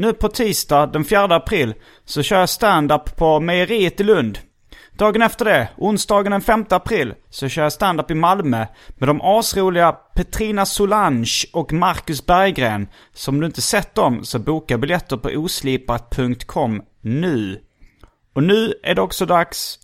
Nu på tisdag den 4 april så kör jag stand-up på Mejeriet i Lund. Dagen efter det, onsdagen den 5 april, så kör jag stand-up i Malmö med de asroliga Petrina Solange och Marcus Berggren. Så om du inte sett dem så boka biljetter på oslipat.com nu. Och nu är det också dags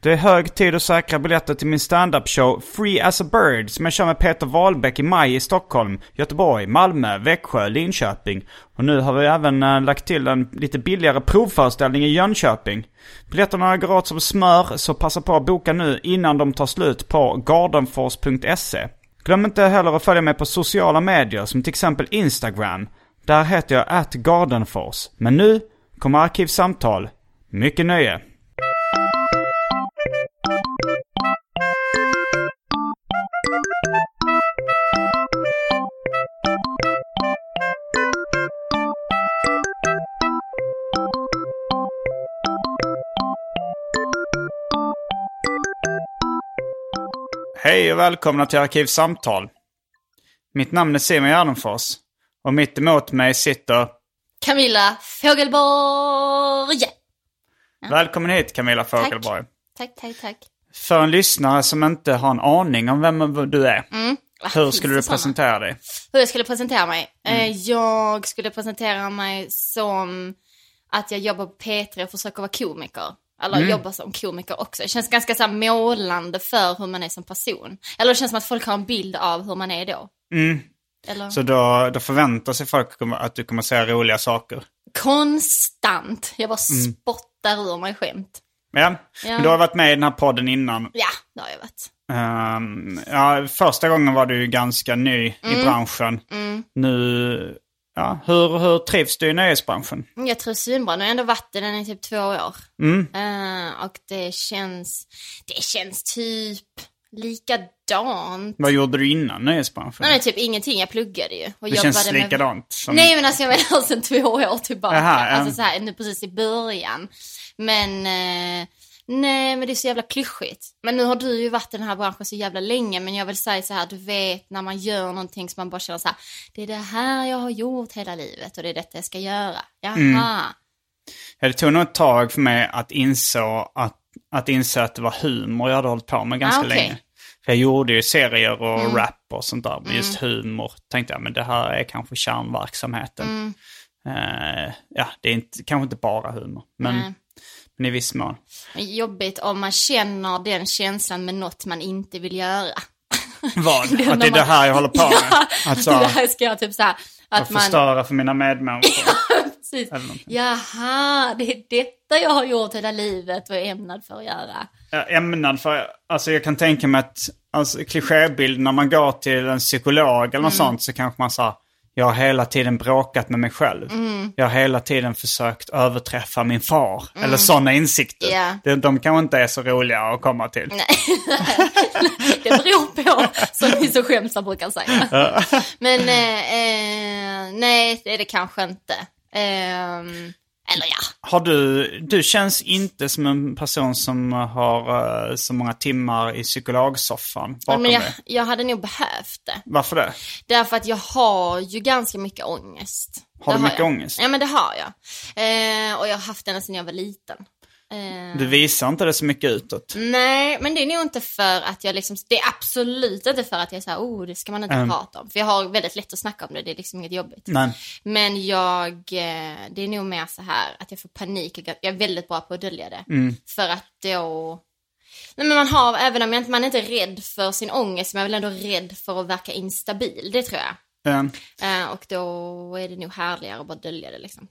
det är hög tid att säkra biljetter till min stand-up-show Free as a Bird som jag kör med Peter Wahlbeck i maj i Stockholm, Göteborg, Malmö, Växjö, Linköping. Och nu har vi även äh, lagt till en lite billigare provföreställning i Jönköping. Biljetterna går åt som smör, så passa på att boka nu innan de tar slut på gardenfors.se. Glöm inte heller att följa mig på sociala medier som till exempel Instagram. Där heter jag atgardenfors. Men nu kommer Arkivsamtal. Mycket nöje! Hej och välkomna till Arkivsamtal. Mitt namn är Simon Gärdenfors. Och mitt emot mig sitter... Camilla Fogelborg. Välkommen hit Camilla Fogelborg. Tack, tack, tack. För en lyssnare som inte har en aning om vem du är. Ah, Hur skulle du presentera dig? Hur jag skulle presentera mig? Eh, Mm. Jag skulle presentera mig som att jag jobbar på P3 och försöker vara komiker. Eller Mm. jobbar som komiker också. Det känns ganska så här, målande för hur man är som person. Eller det känns som att folk har en bild av hur man är då. Eller? Mm. Så då, då förväntar sig folk att du kommer säga roliga saker. Konstant. Jag bara Mm. spottar ur mig skämt. Ja, Ja. men du har varit med i den här podden innan. Ja, det har jag varit. Ehm, ja, första gången var du ju ganska ny Mm. i branschen. Nu, ja, hur, hur trivs du i nöjesbranschen? Jag tror svinbra. Nu har jag ändå varit i den i typ två år. Mm. Eh, och det känns, det känns typ likadant. Vad gjorde du innan nöjesbranschen? Nej, typ ingenting. Jag pluggade ju. Och det känns jobbade med- likadant. Som... Nej men alltså jag menar sen två år tillbaka. Jaha, ja. Alltså så här, nu precis i början. Men, eh, nej men det är så jävla klyschigt. Men nu har du ju varit i den här branschen så jävla länge. Men jag vill säga så här, du vet när man gör någonting som man bara känner så här. Det är det här jag har gjort hela livet och det är detta jag ska göra. Jaha. Mm. Ja, det tog nog ett tag för mig att inse att, att, inse att det var humor jag hade hållit på med ganska Ah, okej. länge. För jag gjorde ju serier och rap och sånt där. Men just humor tänkte jag, men det här är kanske kärnverksamheten. Eh, ja, det är inte, kanske inte bara humor. Men. Men i viss mån. Jobbigt om man känner den känslan med något man inte vill göra. Vad? Det att det är när det man- här jag håller på med? Ja, Alltså, det här ska jag typ så här, att att man... förstöra för mina medmänniskor. Precis. Jaha, det är detta jag har gjort hela livet och är ämnad för att göra. Jag ämnad för, alltså jag kan tänka mig att, alltså klichébild när man går till en psykolog eller något Mm. sånt så kanske man sa jag har hela tiden bråkat med mig själv. Mm. Jag har hela tiden försökt överträffa min far. Eller sådana insikter. Ja. De, de kanske inte är så roliga att komma till. Nej, det beror på, som vi så skämtsamt brukar säga. Men eh, eh, nej, det är det kanske inte. Eh, Eller ja, Har du, du känns inte som en person som har eh, så många timmar i psykologsoffan bakom men jag, dig. jag hade nog behövt det. Varför det? Därför att jag har ju ganska mycket ångest. Har Det du mycket jag. ångest? Ja men det har jag. Eh, och jag har haft den sedan jag var liten. Eh, Du visar inte det så mycket utåt. Nej, men det är nog inte för att jag liksom, det är absolut inte för att jag säger oh det ska man inte Mm. prata om. För jag har väldigt lätt att snacka om det, det är liksom inget jobbigt. Nej. Men jag, eh, det är nog mer så här att jag får panik, jag är väldigt bra på att dölja det. Mm. För att då, nej men man har, även om jag inte- man är inte rädd för sin ångest, men jag är väl ändå rädd för att verka instabil, det tror jag. Eh, Eh, och då är det nog härligare att bara dölja det liksom.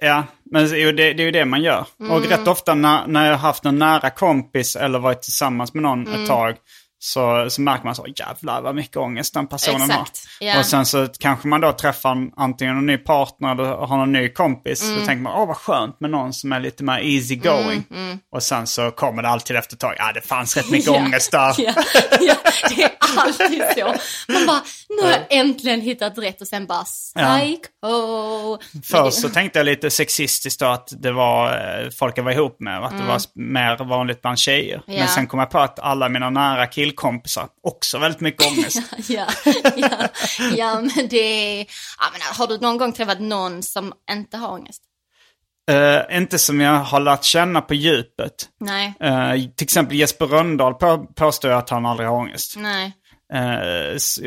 Ja, men det, det är ju det man gör. Mm. Och rätt ofta när, när jag har haft en nära kompis eller varit tillsammans med någon Mm. ett tag så, så märker man så, jävlar vad mycket ångest den personen Exakt, har. ja. Och sen så kanske man då träffar en, antingen en ny partner eller har någon ny kompis. Mm. Så tänker man, åh vad skönt med någon som är lite mer easy going. Och sen så kommer det alltid efter ett tag, ja det fanns rätt mycket Ja, ångest där. Ja, ja, det är alltid så. Man bara, nu har jag äntligen hittat rätt och sen bara psycho. Först så tänkte jag lite sexistiskt då att det var eh, folk jag var ihop med att det var s- mer vanligt bland tjejer. Mm. Men sen kom jag på att alla mina nära killkompisar också väldigt mycket ångest. Ja, ja, ja, men det är... Ja, men har du någon gång träffat någon som inte har ångest? Eh, inte som jag har lärt känna på djupet. Nej, Eh, till exempel Jesper Röndahl på, påstår jag att han aldrig har ångest. nej,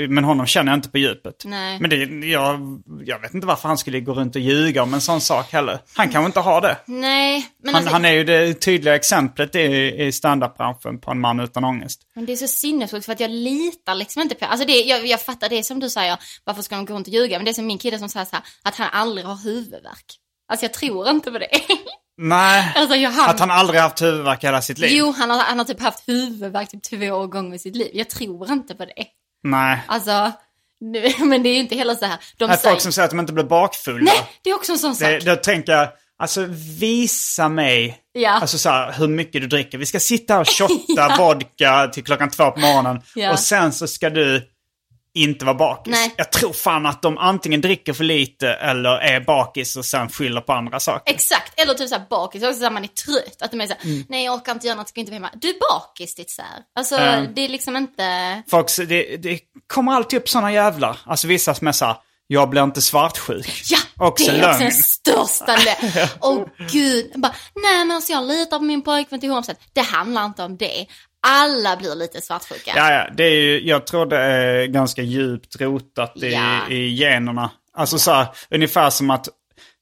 men honom känner jag inte på djupet. nej. Men det, jag, jag vet inte varför han skulle gå runt och ljuga om en sån sak heller. Han kanske inte har det. Nej, men, Han, alltså, han är ju det tydliga exemplet i, i standupbranschen på en man utan ångest. men det är så sinnessjukt för att jag litar liksom inte på... Alltså det, jag, jag fattar det som du säger, varför ska de gå runt och ljuga? Men det är som min kille som säger så här, att han aldrig har huvudvärk. Alltså jag tror inte på det. Nej, alltså jag, han, att han aldrig haft huvudvärk hela sitt liv. Jo, han har, han har typ haft huvudvärk typ två gånger i sitt liv. Jag tror inte på det. Nej. Alltså, nu, men det är ju inte heller så här. De säger, folk som säger att de inte blir bakfulla. Nej, det är också en sån sak. Det, då tänker jag, alltså visa mig Ja. alltså, så här, hur mycket du dricker. Vi ska sitta här och shotta vodka till klockan två på morgonen. Ja. Och sen så ska du inte vara bakis. Nej. Jag tror fan att de antingen dricker för lite eller är bakis och sen skyller på andra saker. Exakt, eller typ såhär bakis, också såhär man är trött. Att de är såhär, Mm. nej jag orkar inte göra något, ska inte vara hemma. Du är bakis ditt sär. Alltså Ja. det är liksom inte... Folk, det, det kommer alltid upp sådana jävlar. Alltså vissa som är såhär, jag blir inte svartsjuk. Ja, Också det är också lögn. den största Åh gud. Jag Bara, nej men alltså jag litar på min pojkvän till 100%. Det handlar inte om det. Alla blir lite svartsjuka. Ja, ja, det är ju, jag tror det är ganska djupt rotat i, Ja. i generna. Alltså så här, ungefär som att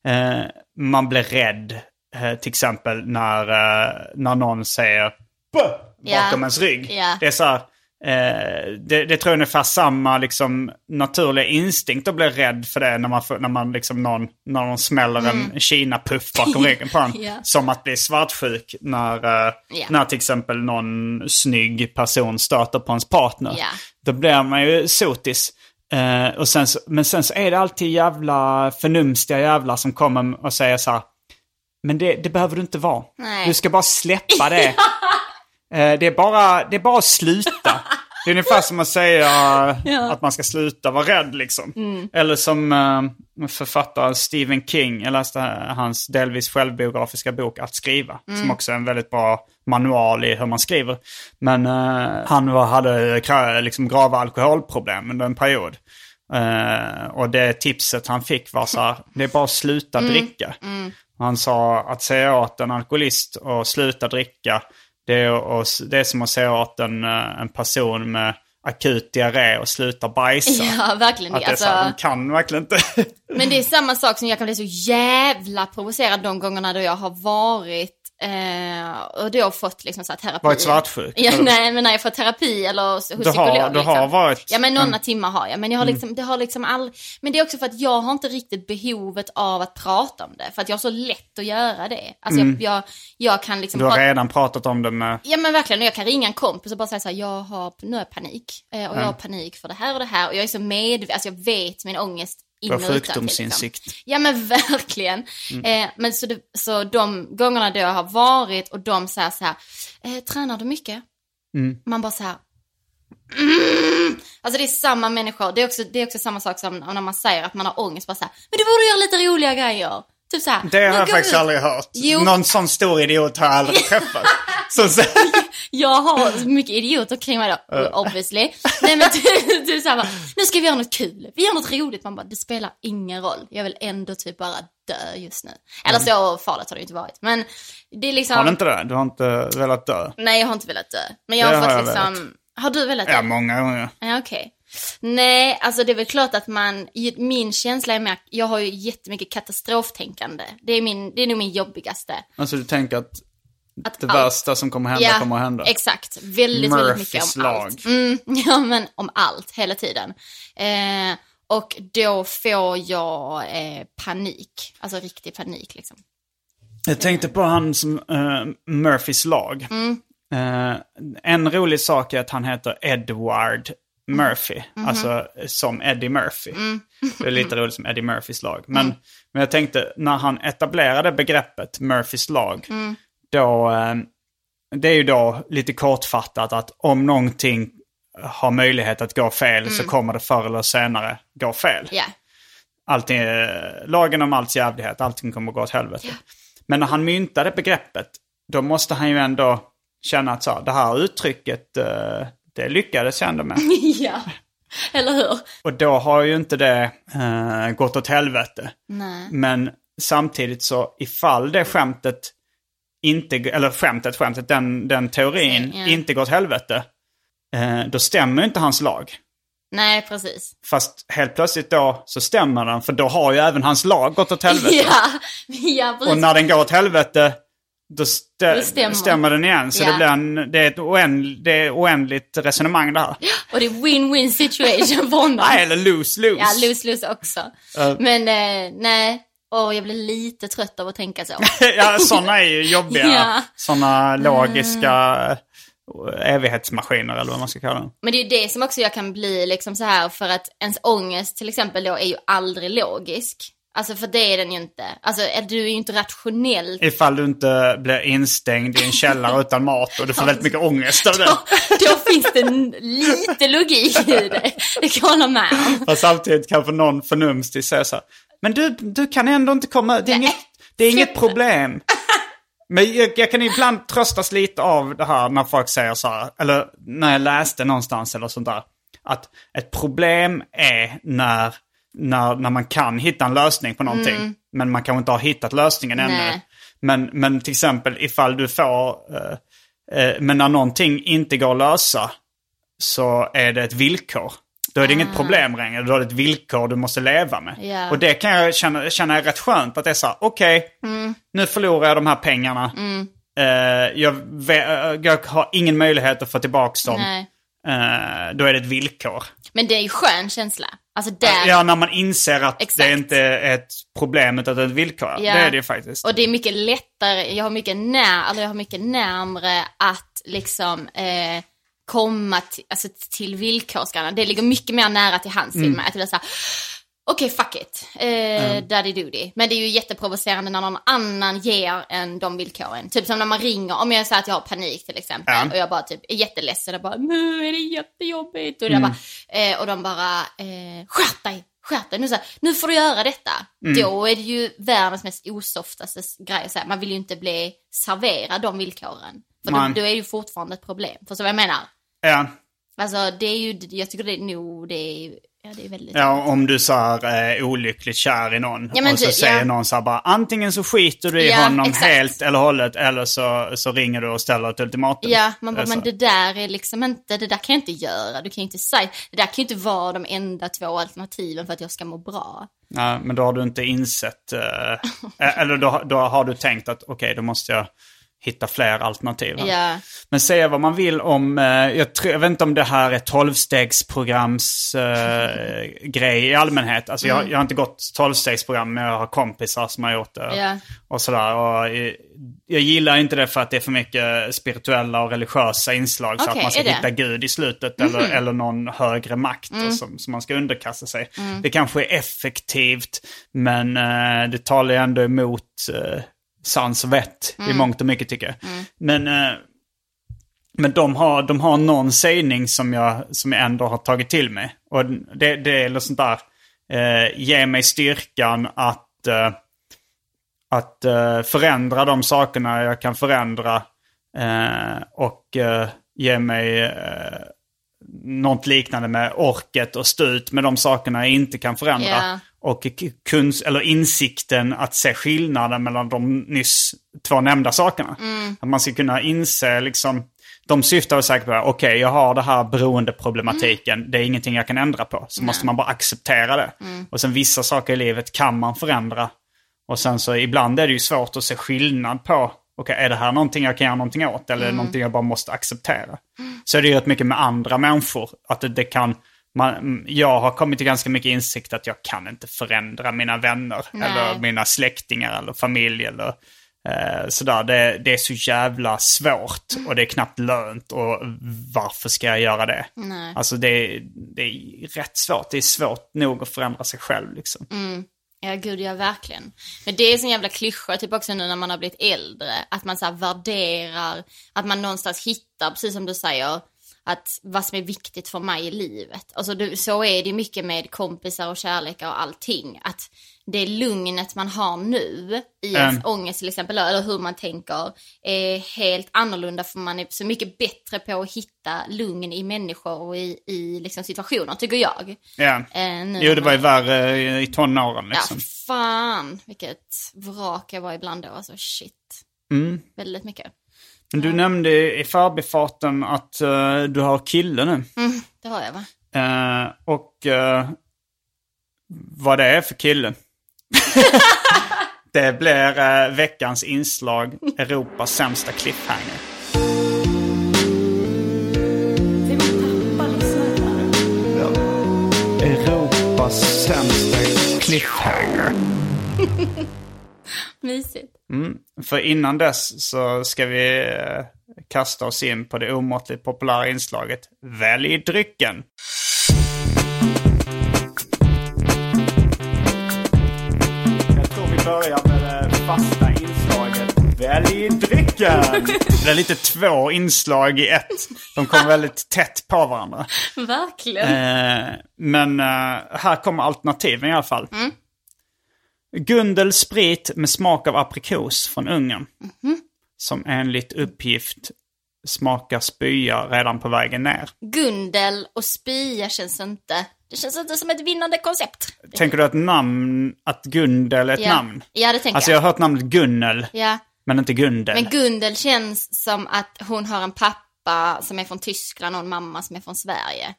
eh, man blir rädd, eh, till exempel när, eh, när någon säger "Bö!" Ja. bakom ens rygg. Ja. Det är så här, eh, det, det tror jag är ungefär samma liksom, naturliga instinkt att bli rädd för det när man, när man liksom någon, när någon smäller en Kina-puff bakom ryggen på en. Mm. Ja. Som att bli svartsjuk när, eh, Ja. när till exempel någon snygg person stöter på ens partner. Ja. Då blir man ju sotis. Eh, och sen så, men sen så är det alltid jävla förnumstiga jävlar som kommer och säger så här. Men det, det behöver du inte vara. Nej. Du ska bara släppa det. Eh, det, är bara, det är bara att sluta. Det är ungefär som att säga Ja. att man ska sluta vara rädd liksom. Mm. Eller som eh, författaren Stephen King. Jag läste hans delvis självbiografiska bok Att skriva. Mm. Som också är en väldigt bra manual i hur man skriver. Men eh, han var, hade liksom grava alkoholproblem under en period. Eh, och det tipset han fick var så här, det är bara att sluta Mm. dricka. Han sa att säga åt en alkoholist och sluta dricka, det är, och, det är som att säga åt en, eh, en person med akut diarré och sluta bajsa. Ja, verkligen. Att det är Alltså, så här, de kan verkligen inte. Men det är samma sak som jag kan bli så jävla provocerad de gångerna då jag har varit eh, och då fått liksom så här terapi. Varit svartsjuk? Ja, nej, men när jag får terapi eller hos Du psykolog. har, du har liksom. varit... Ja men några Mm. timmar har jag, men jag har liksom, det har liksom all... Men det är också för att jag har inte riktigt behovet av att prata om det, för att jag har så lätt att göra det. Alltså jag, jag, jag kan liksom... Mm. Du har prata- redan pratat om det med... Ja men verkligen, jag kan ringa en kompis och bara säga så här, jag har, nu har jag panik. Eh, och jag har panik för det här och det här. Och jag är så medveten, alltså jag vet min ångest in och sjukdomsinsikt. Liksom. Ja men verkligen. Eh, men så, det, så de gångerna då jag har varit och de säger så här, eh, tränar du mycket? Man bara så här, mm. Alltså det är samma människor, det är, också, det är också samma sak som när man säger att man har ångest, bara så här, men du borde göra lite roliga grejer. Typ såhär. Det har "Men jag faktiskt ut." aldrig hört. Jo. Någon sån stor idiot har jag aldrig träffat. Som säger, Jag har så mycket idioter kring mig då, obviously. Nej men typ, typ såhär nu ska vi göra något kul. Vi gör något roligt. Man bara, det spelar ingen roll. Jag vill ändå typ bara dö just nu. Eller så farligt har det ju inte varit. Men det är liksom... har du inte det? Du har inte velat dö? Nej, jag har inte velat dö. Men jag har har fått jag liksom... Har du velat dö? Ja, många gånger. Ja, okej. Nej, alltså det är väl klart att man, min känsla är mer, jag har ju jättemycket katastroftänkande. Det är, min, det är nog min jobbigaste. Alltså du tänker att, Att det allt- värsta som kommer hända kommer att hända? exakt. Väldigt, väldigt mycket om lag. allt. Mm, ja, men om allt, hela tiden. Eh, och då får jag eh, panik, alltså riktig panik liksom. Jag tänkte på han som uh, Murphys lag. Mm. Eh, en rolig sak är att han heter Edward Murphy. Mhm. Alltså som Eddie Murphy. Mm. Det är lite roligt som Eddie Murphys lag. Men, men jag tänkte, när han etablerade begreppet Murphys lag, Mm. Då... eh, det är ju då lite kortfattat att om någonting har möjlighet att gå fel så kommer det förr eller senare gå fel. Ja, Allting, är- lagen om allt jävlighet, allting kommer att gå åt helvete. Men när han myntade begreppet, då måste han ju ändå känna att så, det här uttrycket, eh, det lyckades jag ändå med. ja. Eller hur? Och då har ju inte det eh, gått åt helvete. Nej. Men samtidigt så ifall det skämtet inte, eller skämtet, skämtet, den, den teorin Ja. inte går åt helvete, eh, då stämmer inte hans lag. Nej, precis. Fast helt plötsligt då så stämmer den, för då har ju även hans lag gått åt helvete. Ja, ja precis. Och när den går åt helvete, då stä- stämmer. stämmer. den igen. Så Ja. det, blir en, det, är ett oändligt, det är oändligt resonemang det här. Och det är win-win situation för honom. Nej, eller lose-lose. Ja, lose-lose också. Men eh, nej, och jag blir lite trött av att tänka så. ja, sådana är ju jobbiga. Ja. Sådana logiska eh, evighetsmaskiner eller vad man ska kalla dem. Men det är ju det som också jag kan bli liksom så här för att ens ångest till exempel då är ju aldrig logisk. Alltså för det är den ju inte. Alltså är du är ju inte rationell. Ifall du inte blir instängd i en källare utan mat och du får väldigt mycket ångest av det. Då, då finns det lite logik i det. Det kan jag hålla med om. Fast samtidigt kanske någon förnumstig säger så här. Men du, du kan ändå inte komma... Det är inget, det är inget problem. Men jag, jag kan ibland tröstas lite av det här när folk säger så här. Eller när jag läste någonstans eller sånt där. Att ett problem är när, när, när man kan hitta en lösning på någonting. Men man kanske inte har hittat lösningen ännu. Nej. Men, men till exempel ifall du får... eh, eh, men när någonting inte går att lösa så är det ett villkor. Då är det inget problem längre. Då är det ett villkor du måste leva med. Ja. Och det kan jag känna, känna är rätt skönt. Att det är så här, okej, nu förlorar jag de här pengarna. Eh, jag, ve- eh, jag har ingen möjlighet att få tillbaka dem. Eh, då är det ett villkor. Men det är ju skön känsla. Alltså där. Ja, när man inser att Exakt. det inte är ett problem utan ett villkor. Ja. Det är det ju faktiskt. Och det är mycket lättare, jag har mycket, när, eller jag har mycket närmre att liksom eh, komma till, alltså, till villkorsgrannar. Det ligger mycket mer nära till hands Mm. till mig. Att det är så här, okej fuck it, eh, daddy doody. Men det är ju jätteprovocerande när någon annan ger en de villkoren. Typ som när man ringer, om jag säger att jag har panik till exempel. Ja. Och jag bara typ är jätteledsen och bara, nu är det jättejobbigt. Och, jag bara, eh, och de bara, eh, skärp dig, skärp dig. Nu, så här, nu får du göra detta. Då är det ju världens mest osoftaste grej. Så här, man vill ju inte bli serverad de villkoren. För då, då är det ju fortfarande ett problem. Förstår du vad jag menar? Ja. Alltså det är ju, jag tycker det är nog, det är ja det är väldigt... Ja, om du så här, är olyckligt kär i någon. Ja, men och så typ, säger ja. någon så här bara, antingen så skiter du i Ja, honom exakt. helt eller hållet. Eller så, så ringer du och ställer ett ultimatum. Ja, man bara, men det där är liksom inte, det där kan jag inte göra. Du kan ju inte säga, det där kan ju inte vara de enda två alternativen för att jag ska må bra. Nej, men då har du inte insett, eh, eller då, då har du tänkt att okej, då måste jag hitta fler alternativ. Ja, Men säga vad man vill om, eh, jag, tror, jag vet inte om det här är tolvstegsprograms eh, grej i allmänhet. Alltså jag, jag har inte gått tolvstegsprogram men jag har kompisar som har gjort det. Mm. Ja. Och sådär. Och eh, jag gillar inte det för att det är för mycket spirituella och religiösa inslag. så Okej, att man ska? Mhm. hitta Gud i slutet eller, eller någon högre makt Mm. som, som man ska underkasta sig. Det kanske är effektivt men eh, det talar ju ändå emot uh, sans och vett Mm. i mångt och mycket tycker jag. Men, eh, men de, har, de har någon sägning som jag, som jag ändå har tagit till mig. Och det, det är något sånt där, eh, ge mig styrkan att, eh, att eh, förändra de sakerna jag kan förändra. Eh, och eh, ge mig något liknande med orket och stå ut med de sakerna jag inte kan förändra. Ja. Och kunst, eller insikten att se skillnaden mellan de nyss två nämnda sakerna. Att man ska kunna inse liksom, de syftar säkert på det. Okej, jag har det här beroendeproblematiken. Det är ingenting jag kan ändra på. Så måste man bara acceptera det. Och sen vissa saker i livet kan man förändra. Och sen så ibland är det ju svårt att se skillnad på, okej är det här någonting jag kan göra någonting åt eller det någonting jag bara måste acceptera? Så är det ju rätt mycket med andra människor, att det, det kan, man, jag har kommit till ganska mycket insikt att jag kan inte förändra mina vänner Nej. eller mina släktingar eller familj eller eh, sådär. Det, det är så jävla svårt och det är knappt lönt och varför ska jag göra det? Nej. Alltså det, det är rätt svårt, det är svårt nog att förändra sig själv liksom. Ja, gud ja, verkligen. Men det är sån jävla klyscha, typ också nu när man har blivit äldre, att man så värderar, att man någonstans hittar, precis som du säger, att vad som är viktigt för mig i livet. Alltså det, så är det mycket med kompisar och kärlek och allting. Att det lugnet man har nu i ens Mm. ångest till exempel, eller hur man tänker, är helt annorlunda för man är så mycket bättre på att hitta lugn i människor och i, i liksom situationer, tycker jag. Ja. Eh, nu Jo, det var ju värre i- i tonåren liksom. Ja, fan vilket vrak jag var ibland då. Alltså shit. Mm. Väldigt mycket. Du nämnde i förbifarten att eh, du har kille nu. Mm, det har jag va? Eh, och eh, vad det är för kille. det blir veckans inslag, Europas sämsta cliffhanger. Europas sämsta cliffhanger. Mysigt. För innan dess så ska vi eh, kasta oss in på det omåttligt populära inslaget Välj drycken. Jag tror vi börjar med det fasta inslaget Välj drycken. Det är lite två inslag i ett. De kommer väldigt tätt på varandra. Verkligen. Eh, men eh, här kommer alternativen i alla fall. Gundel sprit med smak av aprikos från Ungern. Som enligt uppgift smakar spya redan på vägen ner. Gundel och spya känns inte... Det känns inte som ett vinnande koncept. Tänker du att namn, att Gundel är ett ja. namn? Ja, det tänker Alltså jag jag. har hört namnet Gunnel, Ja. men inte Gundel. Men Gundel känns som att hon har en pappa som är från Tyskland och en mamma som är från Sverige.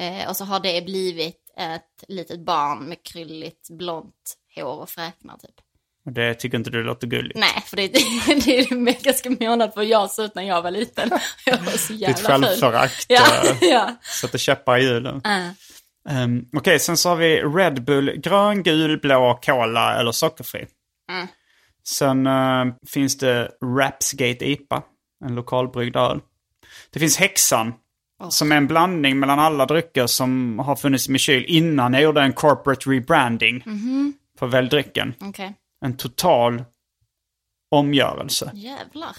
Eh, och så har det blivit ett litet barn med krylligt blont hår och fräknar typ. Och det tycker inte du låter gulligt. Nej, för det, det är det ganska månad för jag såg ut när jag var liten. Jag var så Ditt jävla ful. självförakt Ja, eh, ja. sätter käppar i hjulen. Uh. Um, Okej, sen så har vi Red Bull grön, gul, blå, cola eller sockerfri. Mm. Sen eh, finns det Rapsgate IPA, en lokalbryggd öl. Det finns Häxan, som är en blandning mellan alla drycker som har funnits med kyl innan jag gjorde en corporate rebranding på väldrycken. Okej. En total omgörelse. Jävlar.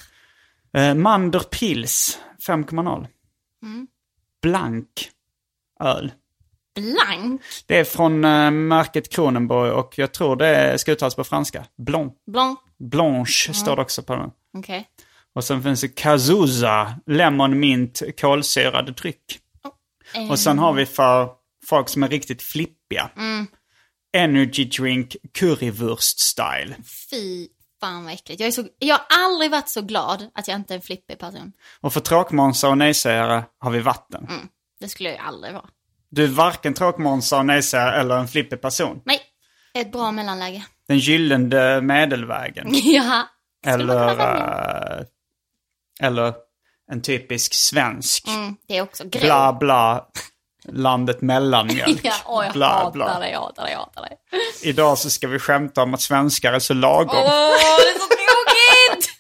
Eh, Mander Pils 5,0. Blank öl. Blank. Det är från eh, märket Kronenborg och jag tror det ska uttalas på franska. Blanc. Blanc. Blanche står det också på den. Okej. Och sen finns det Kazuza, Lemon Mint, kolsyrad dryck. Eh, Och sen har vi för folk som är riktigt flippiga. Energy drink currywurst style. Fy fan vad äckligt. Jag, är så, jag har aldrig varit så glad att jag inte är en flippig person. Och för tråkmånsar och nejsägare har vi vatten. Det skulle jag ju aldrig vara. Du är varken tråkmånsar och nejsägare eller en flippig person. Nej, ett bra mellanläge. Den gyllene medelvägen. ja. Eller, eh, eller en typisk svensk. Mm, det är också grå. Bla bla. Landet mellanmjölk. Ja, åh, jag bla hatar bla. jag hatar jag hatar det. Idag så ska vi skämta om att svenskar är så lagom. Åh, det är så!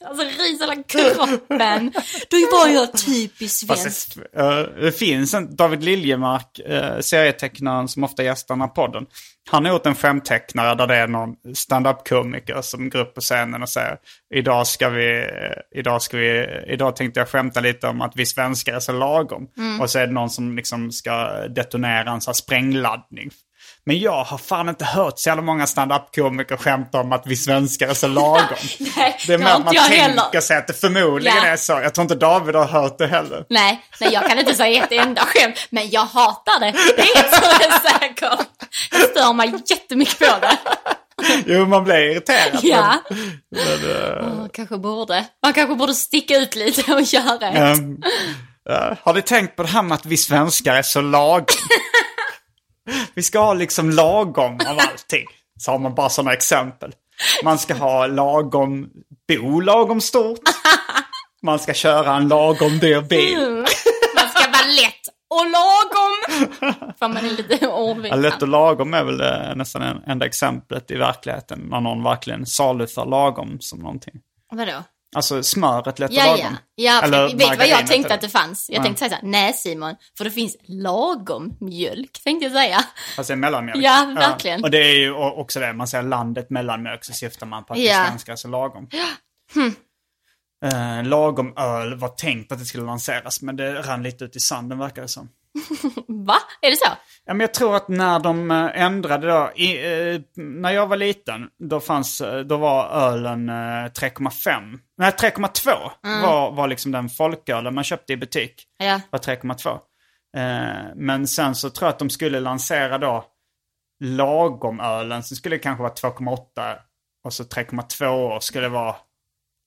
Alltså ris hela kroppen. Då var jag typiskt Fast svensk. eh, det finns en David Liljemark, uh, serietecknaren som ofta gästar den här podden. Han har gjort en skämttecknare där det är någon stand-up-komiker som går upp på scenen och säger idag ska vi, eh, idag ska vi, idag tänkte jag skämta lite om att vi svenskar är så lagom. Och så är det någon som liksom ska detonera en sån här sprängladdning. Men jag har fan inte hört så jävla många stand-up-komiker skämta om att vi svenskar är så lagom. Nej, det är det mer att man inte tänker heller. sig att det förmodligen Ja. är så. Jag tror inte David har hört det heller. Nej, nej, jag kan inte säga ett enda skämt, men jag hatar det. Det är ett som är säkert. Jag stör mig jättemycket på det. Jo, man blir irriterad. Ja. Men, eh, Man kanske borde, man kanske borde sticka ut lite och göra ett. ehm, ja, har ni tänkt på det här med att vi svenskar är så lagom? vi ska ha liksom lagom av allting. Så har man bara sådana exempel. Man ska ha lagom bo lagom stort. Man ska köra en lagom dyr bil. Man ska vara lätt och lagom. För man är lite Ja, lätt och lagom är väl eh, nästan en, enda exemplet i verkligheten. När någon verkligen saluför lagom som någonting. Vadå? Alltså smöret lätt Ja, ja. lagom. ja Eller vet du vad jag tänkte att det fanns? Jag Ja. tänkte säga nej Simon, för det finns lagom mjölk, tänkte jag säga. Är mellanmjölk. Ja, verkligen. Och det är ju också det, man säger landet mellanmjölk så syftar man på att Ja. det svenska är så lagom. Eh, lagom öl var tänkt att det skulle lanseras men det rann lite ut i sanden verkar det som. Va? Är det så? Ja, men jag tror att när de eh, ändrade då, i, eh, när jag var liten, då, fanns, eh, då var ölen eh, 3,5. Nej, 3,2 var, var liksom den folkölen man köpte i butik. Ja. Var 3,2. Eh, men sen så tror jag att de skulle lansera då lagomölen som skulle kanske vara 2,8 och så 3,2 år skulle vara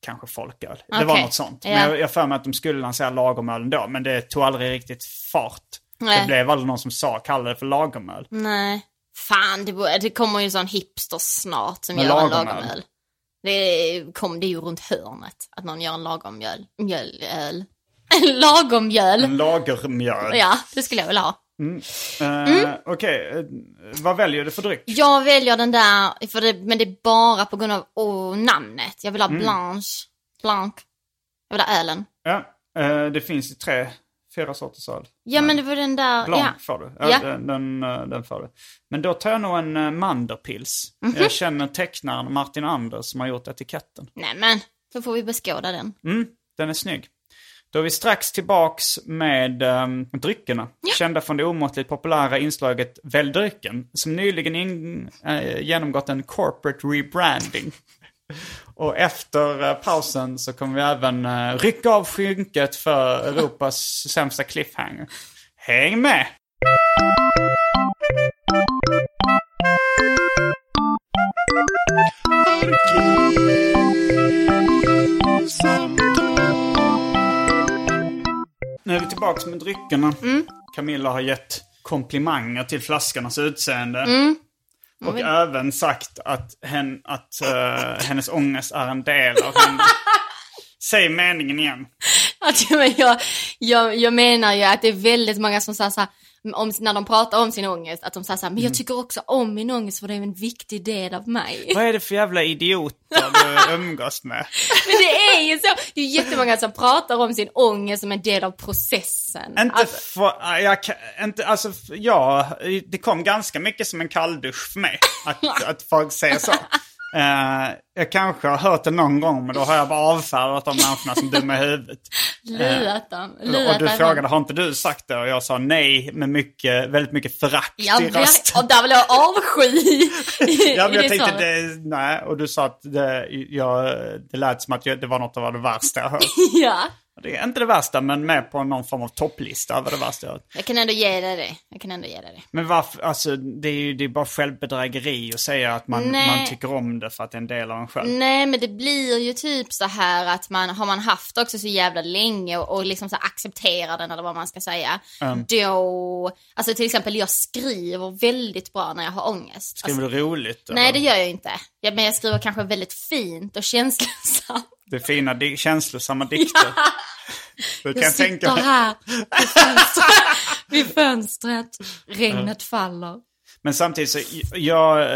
kanske folköl. Det var något sånt. Ja. Men jag, jag för mig att de skulle lansera lagomölen då, men det tog aldrig riktigt fart. Nej. Det blev aldrig någon som sa, kallade det för lagomöl. Nej. Fan, det, det kommer ju en sån hipster snart som Med gör en lagomöl. lagomöl. Det, kom, det ju runt hörnet att någon gör en lagommjöl. Mjöl, öl. En lagomjöl. En lagermjöl. Ja, det skulle jag vilja ha. Eh, Okej, eh, vad väljer du för dryck? Jag väljer den där, för det, men det är bara på grund av oh, namnet. Jag vill ha Mm. Blanche. Blanc. Jag vill ha ölen. Ja, eh, det finns ju tre, fyra sorters öl. Ja, men det var den där... Blanc ja. får du. Ja, Ja. Den, den, den får du. Men då tar jag nog en uh, Manderpils. Mhm. Jag känner tecknaren Martin Anders som har gjort etiketten. Nej, men då får vi beskåda den. Mm, den är snygg. Då är vi strax tillbaks med um, dryckerna. Kända från det omåttligt populära inslaget Välj drycken. Som nyligen in, eh, genomgått en corporate rebranding. Och efter eh, pausen så kommer vi även uh, rycka av skynket för Europas sämsta cliffhanger. Häng med! Nu är vi tillbaks med dryckerna. Camilla har gett komplimanger till flaskornas utseende. Och även sagt att, hen, att eh, hennes ångest är en del av henne. Säg meningen igen. Att, men jag, jag, jag menar ju att det är väldigt många som säger så här, om, när de pratar om sin ångest, att de säger så här, men Mm. jag tycker också om min ångest för det är en viktig del av mig. Vad är det för jävla idioter du umgås med? Men det är ju så, det är jättemånga som pratar om sin ångest som en del av processen. Inte Alltså, för, jag, inte, alltså, ja, det kom ganska mycket som en kalldusch för mig. Att, att folk säger så. Eh, jag kanske har hört det någon gång, men då har jag bara avfärdat de människorna som dumma i huvudet. lurat dem. Och Lurat du dem. frågade, har inte du sagt det? Och jag sa nej med mycket, väldigt mycket förakt Ja, i rösten. och där vill jag avsky i, Ja, men jag tänkte det, nej, och du sa att det, jag, det lät som att jag, det var något av det värsta jag hört. Ja, Det är inte det värsta, men med på någon form av topplista över det värsta jag jag kan ändå ge dig det. Jag kan ändå ge dig det. Men varför, alltså det är ju det är bara självbedrägeri att säga att man, Nej. man tycker om det för att det är en del av en själv. Nej, men det blir ju typ så här att man har man haft också så jävla länge och, och liksom så accepterar den eller vad man ska säga. Då, alltså till exempel jag skriver väldigt bra när jag har ångest. Skriver Alltså, du roligt? nej, eller? det gör jag inte. Ja, men jag skriver kanske väldigt fint och känslosamt. Det är fina, di- känslosamma dikter. Du kan Jag tänka sitter mig. här vid fönstret, vid fönstret. regnet faller. Men samtidigt så, jag,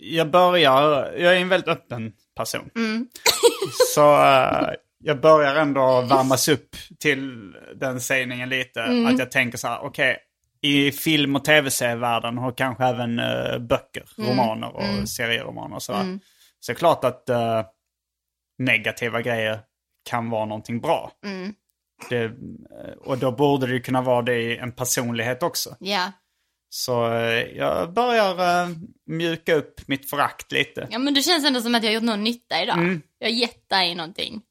jag börjar, jag är en väldigt öppen person. så eh, jag börjar ändå värmas upp till den sägningen lite. Att jag tänker så här, okej, i film och tv-serievärlden och kanske även eh, böcker, romaner och serieromaner och sådär. Så det är klart att eh, negativa grejer kan vara någonting bra. Det, eh, och då borde det kunna vara det i en personlighet också. Ja. Så eh, jag börjar eh, mjuka upp mitt förakt lite. Ja men det känns ändå som att jag har gjort någon nytta idag. Mm. Jag har gett dig någonting.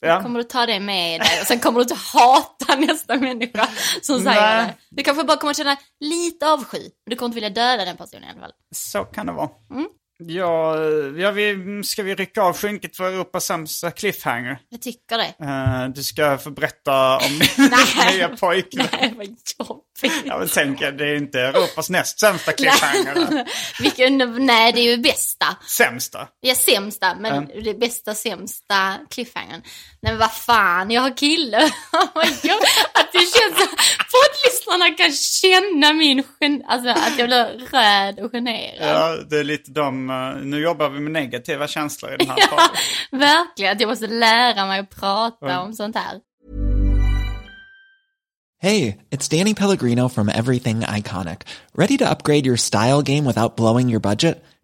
Ja. Kommer du ta det med dig och sen kommer du inte hata nästa människa som säger Nej. det. Du kanske bara kommer att känna lite avsky. Men du kommer inte vilja döda den personen i alla fall. Så kan det vara. Mm. Ja, ja vi, ska vi rycka av skynket för Europas sämsta cliffhanger? Jag tycker det. Eh, du ska få berätta om din nya pojkvän. Nej, vad jobbigt. Jag vill tänka, det är inte Europas näst sämsta cliffhanger. Vilken, nej, det är ju bästa. Sämsta. Ja, sämsta, men det bästa sämsta cliffhangern. Nej men vad fan, jag har kille. Oh my God. att det känns så, poddlyssnarna kan känna min gen, alltså att jag blir röd och generad. Ja, det är lite de, eh, nu jobbar vi med negativa känslor i den här podden. Verkligen, att jag måste lära mig att prata om sånt här. Hey, it's Danny Pellegrino from Everything Iconic. Ready to upgrade your style game without blowing your budget?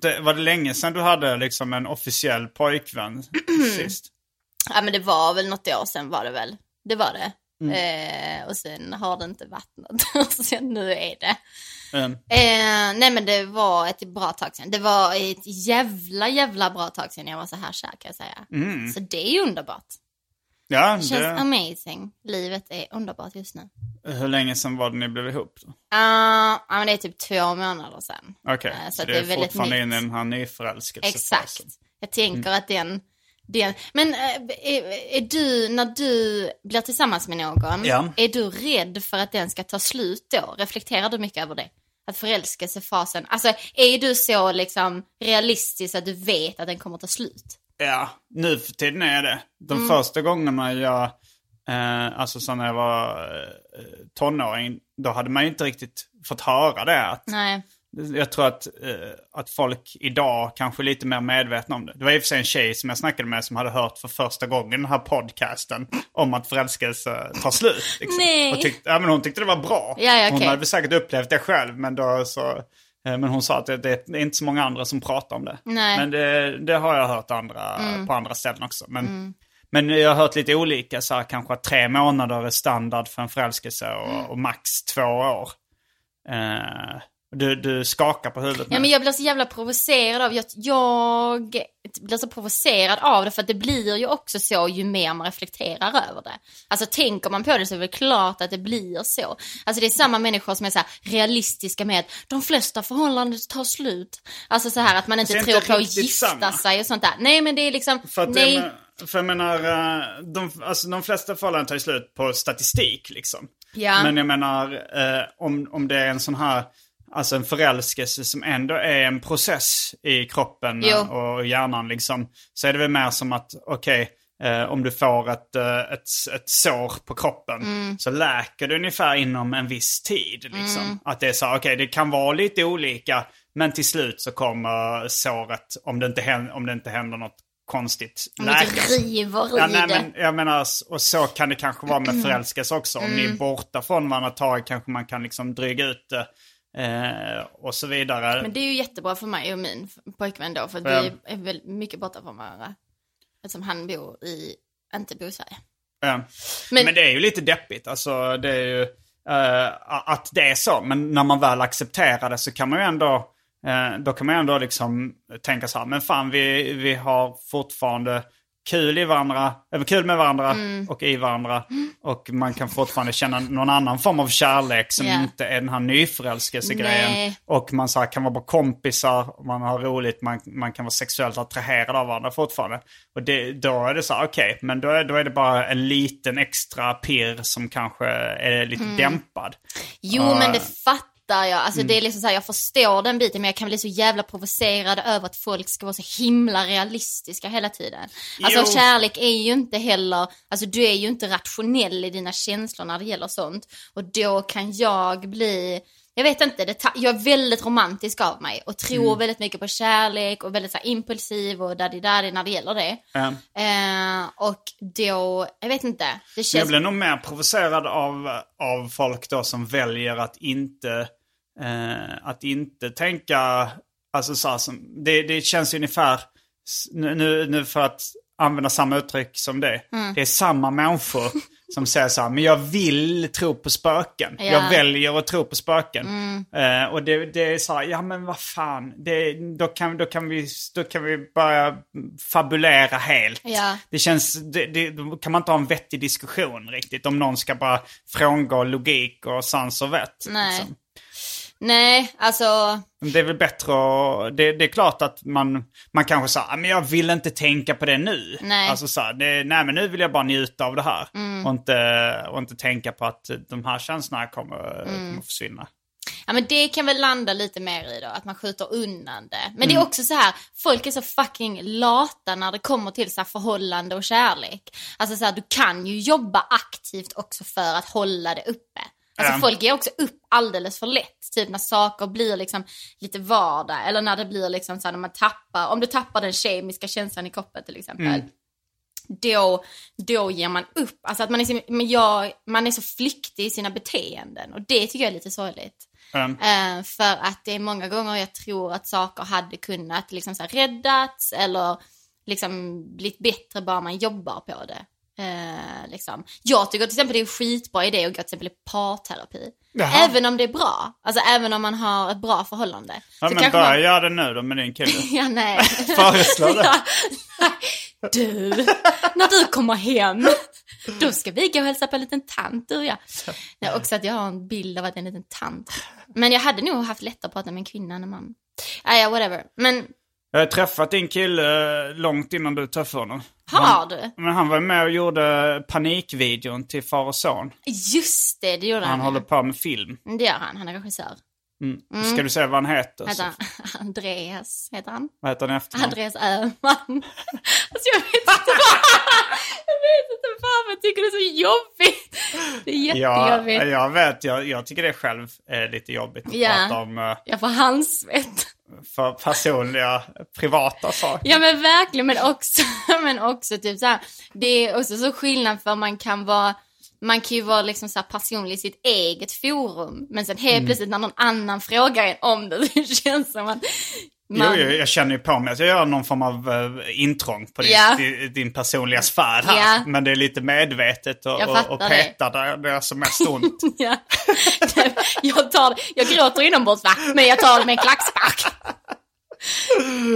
Det, var det länge sedan du hade liksom en officiell pojkvän sist? Ja men det var väl något år sedan var det väl. Det var det. Mm. Eh, och sen har det inte varit något. och sen nu är det. Mm. Eh, nej men det var ett bra tag sedan. Det var ett jävla jävla bra tag sedan jag var så här kär kan jag säga. Mm. Så det är ju underbart. Ja, Det känns det, amazing. Livet är underbart just nu. Hur länge sedan var det ni blev ihop då? Ja men det är typ två månader sedan. Okej, Eh, så, det är, fortfarande inne i den här nyförälskelsefasen. Exakt. Jag tänker Mm. att den, den... Men äh, är, är du, när du blir tillsammans med någon, Ja. är du rädd för att den ska ta slut då? Reflekterar du mycket över det? Att förälskelsefasen, alltså är du så liksom realistisk att du vet att den kommer ta slut? Ja, nu för tiden är det. De Mm. första gångerna jag, eh, alltså så när jag var eh, tonåring, då hade man ju inte riktigt fått höra det. Att, Nej. jag tror att, eh, att folk idag kanske är lite mer medvetna om det. Det var i och för sig en tjej som jag snackade med som hade hört för första gången den här podcasten om att förälskelse tar slut. Liksom. Nej. Och tyckte, ja, men hon tyckte det var bra. Ja, ja, Hon okej. hade säkert upplevt det själv, men då så... eh, Men hon sa att det, det är inte så många andra som pratar om det. Nej. Men det, det har jag hört andra, på andra ställen också. Men, men jag har hört lite olika, så här, kanske att tre månader är standard för en förälskelse och, och max två år. Eh, du, du skakar på huvudet Ja, men jag blir så jävla provocerad av, jag, jag blir så provocerad av det för att det blir ju också så ju mer man reflekterar över det. Alltså tänker man på det så är det klart att det blir så. Alltså det är samma människor som är så realistiska med att de flesta förhållanden tar slut. Alltså så här att man inte Så tror inte på att gifta samma. sig och sånt där. Nej men det är liksom, För, nej. jag, men- för jag menar, eh, de, alltså, de flesta förhållanden tar ju slut på statistik liksom. Ja. Men jag menar, eh, om, om det är en sån här, alltså en förälskelse som ändå är en process i kroppen Jo. och hjärnan liksom. Så är det väl mer som att, okej, eh, om du får ett, eh, ett, ett sår på kroppen Mm. så läker det ungefär inom en viss tid. Liksom. Att det är så, okej det kan vara lite olika, men till slut så kommer såret, om det inte händer, om det inte händer något konstigt, läkas. river i Ja, nej, det. men jag menar, och så kan det kanske vara med förälskelse också. Om Mm. ni är borta från varandra ett tag kanske man kan liksom dryga ut det. Eh, och så vidare. Men det är ju jättebra för mig och min pojkvän då för Ja. vi är väl mycket borta från varandra. eftersom han bor i, inte bor i Sverige. Ja. Men- Men, det är ju lite deppigt. Alltså det är ju eh, att det är så. Men när man väl accepterar det så kan man ju ändå, eh, då kan man ändå liksom tänka så här, men fan vi, vi har fortfarande kul i varandra, eller kul med varandra Mm. och i varandra. Och man kan fortfarande känna någon annan form av kärlek som Ja. inte är den här nyförälskelsegrejen. Och man så här, kan vara bara kompisar, man har roligt, man, man kan vara sexuellt attraherad av varandra fortfarande. Och det, då är det så här, okej, men då är, då är det bara en liten extra pirr som kanske är lite Mm. dämpad. Jo, men det fattar jag. Alltså det är liksom så här, jag förstår den biten, men jag kan bli så jävla provocerad över att folk ska vara så himla realistiska hela tiden. Alltså Jo. kärlek är ju inte heller, alltså du är ju inte rationell i dina känslor när det gäller sånt. Och då kan jag bli, jag vet inte, det jag är väldigt romantisk av mig och tror väldigt mycket på kärlek och väldigt så här, impulsiv och daddy daddy när det gäller det. Eh, Eh, och då, jag vet inte, det Jag känns... blir nog mer provocerad av, av folk då som väljer att inte, eh, att inte tänka, alltså så här, som, det, det känns ungefär, nu, nu för att använda samma uttryck som det, Mm. det är samma människor som säger så här, men jag vill tro på spöken. Ja. Jag väljer att tro på spöken. Mm. Eh, och det, det är så här, ja men vad fan, det, då, kan, då, kan vi, då kan vi börja fabulera helt. Ja. Det känns, det, det, då kan man inte ha en vettig diskussion riktigt om någon ska bara frångå logik och sans och vett. Nej. liksom. Nej, alltså... Det är väl bättre att, det, det är klart att man, man kanske säger, "Ah, men jag vill inte tänka på det nu. Nej. Mm. Alltså så här, det, nej men nu vill jag bara njuta av det här. Och, inte, och inte tänka på att de här känslorna kommer, Mm. kommer försvinna. Ja men det kan väl landa lite mer i då, att man skjuter undan det. Men Mm. det är också så här, folk är så fucking lata när det kommer till så här förhållande och kärlek. Alltså så här, du kan ju jobba aktivt också för att hålla det uppe. Alltså Ja. folk ger också upp alldeles för lätt, typ när saker blir liksom lite vardag. Eller när det blir liksom så här, när man tappar, om du tappar den kemiska känslan i kroppen till exempel. Mm. Då, då ger man upp. Alltså att man är, så, men jag, man är så flyktig i sina beteenden och det tycker jag är lite sorgligt. Um, Eh, för att det är många gånger jag tror att saker hade kunnat liksom så här räddats eller liksom blivit bättre bara man jobbar på det. Eh, liksom. Jag tycker till exempel det är en skitbra idé att gå till exempel i parterapi. Jaha. Även om det är bra. Alltså även om man har ett bra förhållande. ja, Så men börja man- det nu då med din kille. Ja, nej. Föreslå det. Ja, nej. Du, när du kommer hem, då ska vi gå och hälsa på en liten tant du och jag. Är också att jag har en bild av att jag är en liten tant. Men jag hade nog haft lättare att prata med en kvinna än en man. Ah, ja, whatever. Men Jag har träffat din kille eh, långt innan du träffade honom. har du? Men han var med och gjorde panikvideon till Far och Son. Just det, det gjorde Han han. håller på med film. Det gör han, han är regissör. Ska du säga vad han heter? Heter han? Andreas, heter han? vad heter han efter? Andreas Öhman. Alltså jag vet inte vad, jag vet inte varför jag tycker det är så jobbigt. Det är Ja, jättejobbigt. jag vet. Jag, jag tycker det själv är lite jobbigt att Ja. prata om eh, Jag får handsvett. För personliga, privata saker. Ja men verkligen, men också, men också typ så här, det är också så skillnad för man kan vara, man kan ju vara liksom så personlig i sitt eget forum, men sen Mm. helt plötsligt när någon annan frågar en om det, det känns som att man, Jo, jo, jag känner ju på mig att jag gör någon form av uh, intrång på din, Ja. din, din personliga sfär här. Ja. Men det är lite medvetet och, och, och det. peta där det är som mest ont. ja. jag, tar, jag gråter inombords va, men jag tar det med en klackspark.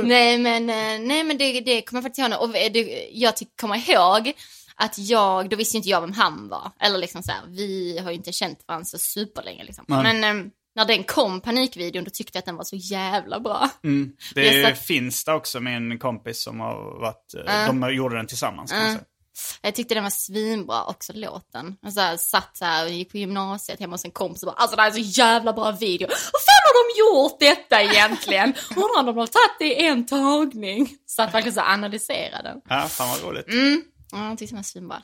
nej men, eh, nej men det, det kommer jag faktiskt ihåg. Och det, jag tycker, kommer ihåg att jag, då visste ju inte jag vem han var. Eller liksom så här, vi har ju inte känt varandra så superlänge liksom. Nej. Men eh, när den kom, panikvideon, då tyckte jag att den var så jävla bra. Det Jag är Finsta också, min kompis som har varit, eh, de gjorde den tillsammans säga. Jag tyckte den var svinbra också, låten. Jag så här, satt så här och gick på gymnasiet hemma hos en kompis och bara alltså det här är så jävla bra video. Hur fan har de gjort detta egentligen? Undrar om de har tagit det i en tagning. Satt verkligen så analyserade den. Ja, fan vad roligt. Ja, jag tyckte den var svinbra.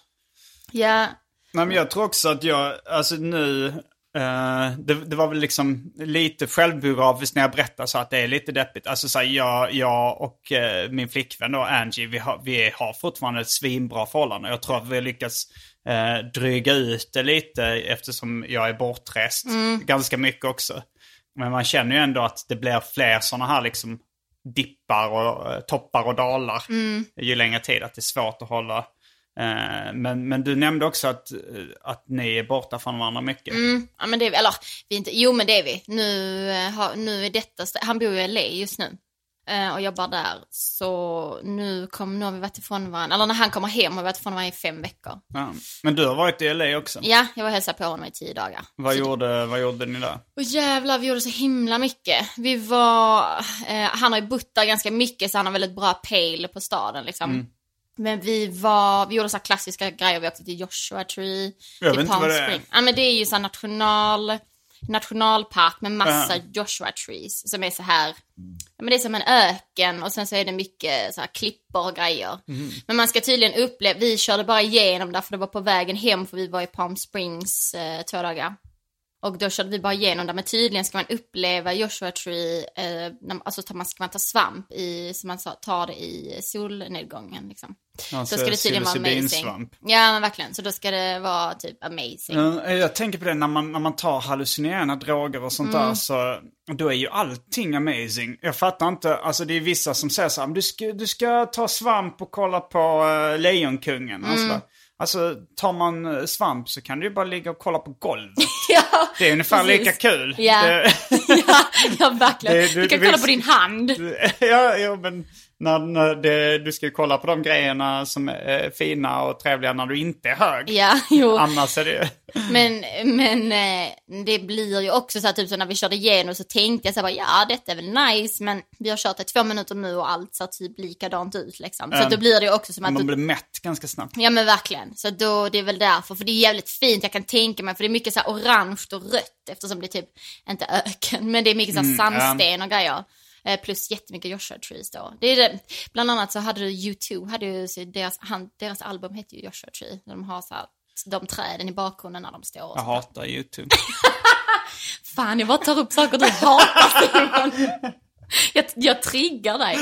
Ja, Nej, men jag tror också att jag, alltså nu, eh, det, det var väl liksom lite självbiografiskt när jag berättar så att det är lite deppigt. Alltså så här, jag, jag och eh, min flickvän då, Angie, vi har, vi har fortfarande ett svinbra förhållande. Jag tror att vi har lyckats eh, dryga ut det lite eftersom jag är bortrest ganska mycket också. Men man känner ju ändå att det blir fler sådana här liksom dippar och toppar och dalar Mm. ju längre tid. Att det är svårt att hålla. Eh, men, men du nämnde också att, eh, att ni är borta från varandra mycket. Mm, ja men det är vi, eller vi är inte, jo men det är vi. Nu, eh, har, nu är detta, han bor i LA just nu. Och jobbar där. Så nu, kom, nu har vi varit ifrån varandra, eller när han kommer hem har vi varit ifrån varandra i fem veckor. Ja. Men du har varit i LA också. Ja, jag var och hälsade på honom i tio dagar. Vad, Så- gjorde, vad gjorde ni där? Och jävlar, vi gjorde så himla mycket. Vi var, eh, han har ju bott där ganska mycket så han har väldigt bra pejl på staden liksom. Mm. Men vi var, vi gjorde så här klassiska grejer, vi åkte till Joshua Tree, Jag till vet inte vad det är. Ja men det är ju så national, nationalpark med massa Ja. Joshua Trees som är så här, ja, men det är som en öken och sen så är det mycket så här klippor och grejer. Mhm. Men man ska tydligen uppleva, vi körde bara igenom där för det var på vägen hem för vi var i Palm Springs eh, två dagar. Och då körde vi bara igenom där, men tydligen ska man uppleva Joshua Tree, eh, alltså tar man, ska man ta svamp i, som man sa, tar det i solnedgången liksom. Alltså, då ska det tydligen vara amazing. psilocybinsvamp. Ja men verkligen, så då ska det vara typ amazing. Ja, Jag tänker på det när man, när man tar hallucinerande droger och sånt Mm. där så då är ju allting amazing. Jag fattar inte, alltså det är vissa som säger så här, "Men du ska, du ska ta svamp och kolla på uh, Lejonkungen. Och Mm. sådär. Alltså tar man eh, svamp så kan du ju bara ligga och kolla på golvet. ja, Det är ungefär precis. lika kul. Ja. Ja, ja, verkligen. Det- du- du, kan du kolla vill- på din hand. ja, ja, men när, när det, du ska ju kolla på de grejerna som är fina och trevliga när du inte är hög. Ja, jo. Annars är det Men, men eh, det blir ju också så här, typ så när vi körde igenom så tänkte jag så här, bara, ja detta är väl nice men vi har kört i två minuter nu och allt ser typ likadant ut liksom. Så Ja. då blir det ju också som att man blir mätt ganska snabbt. ja men verkligen. Så då, det är väl därför, för det är jävligt fint, jag kan tänka mig, för det är mycket så här orange och rött eftersom det är typ, inte öken, men det är mycket så här Mm, sandsten och grejer. Eh, Plus jättemycket Joshua Trees då. Det är det. Bland annat så hade du U2, hade ju, deras, han, deras album heter ju Joshua Tree. De har så här, de träden i bakgrunden när de står. och Jag hatar YouTube. Fan, jag bara tar upp saker du hatar Simon. Jag, jag triggar dig.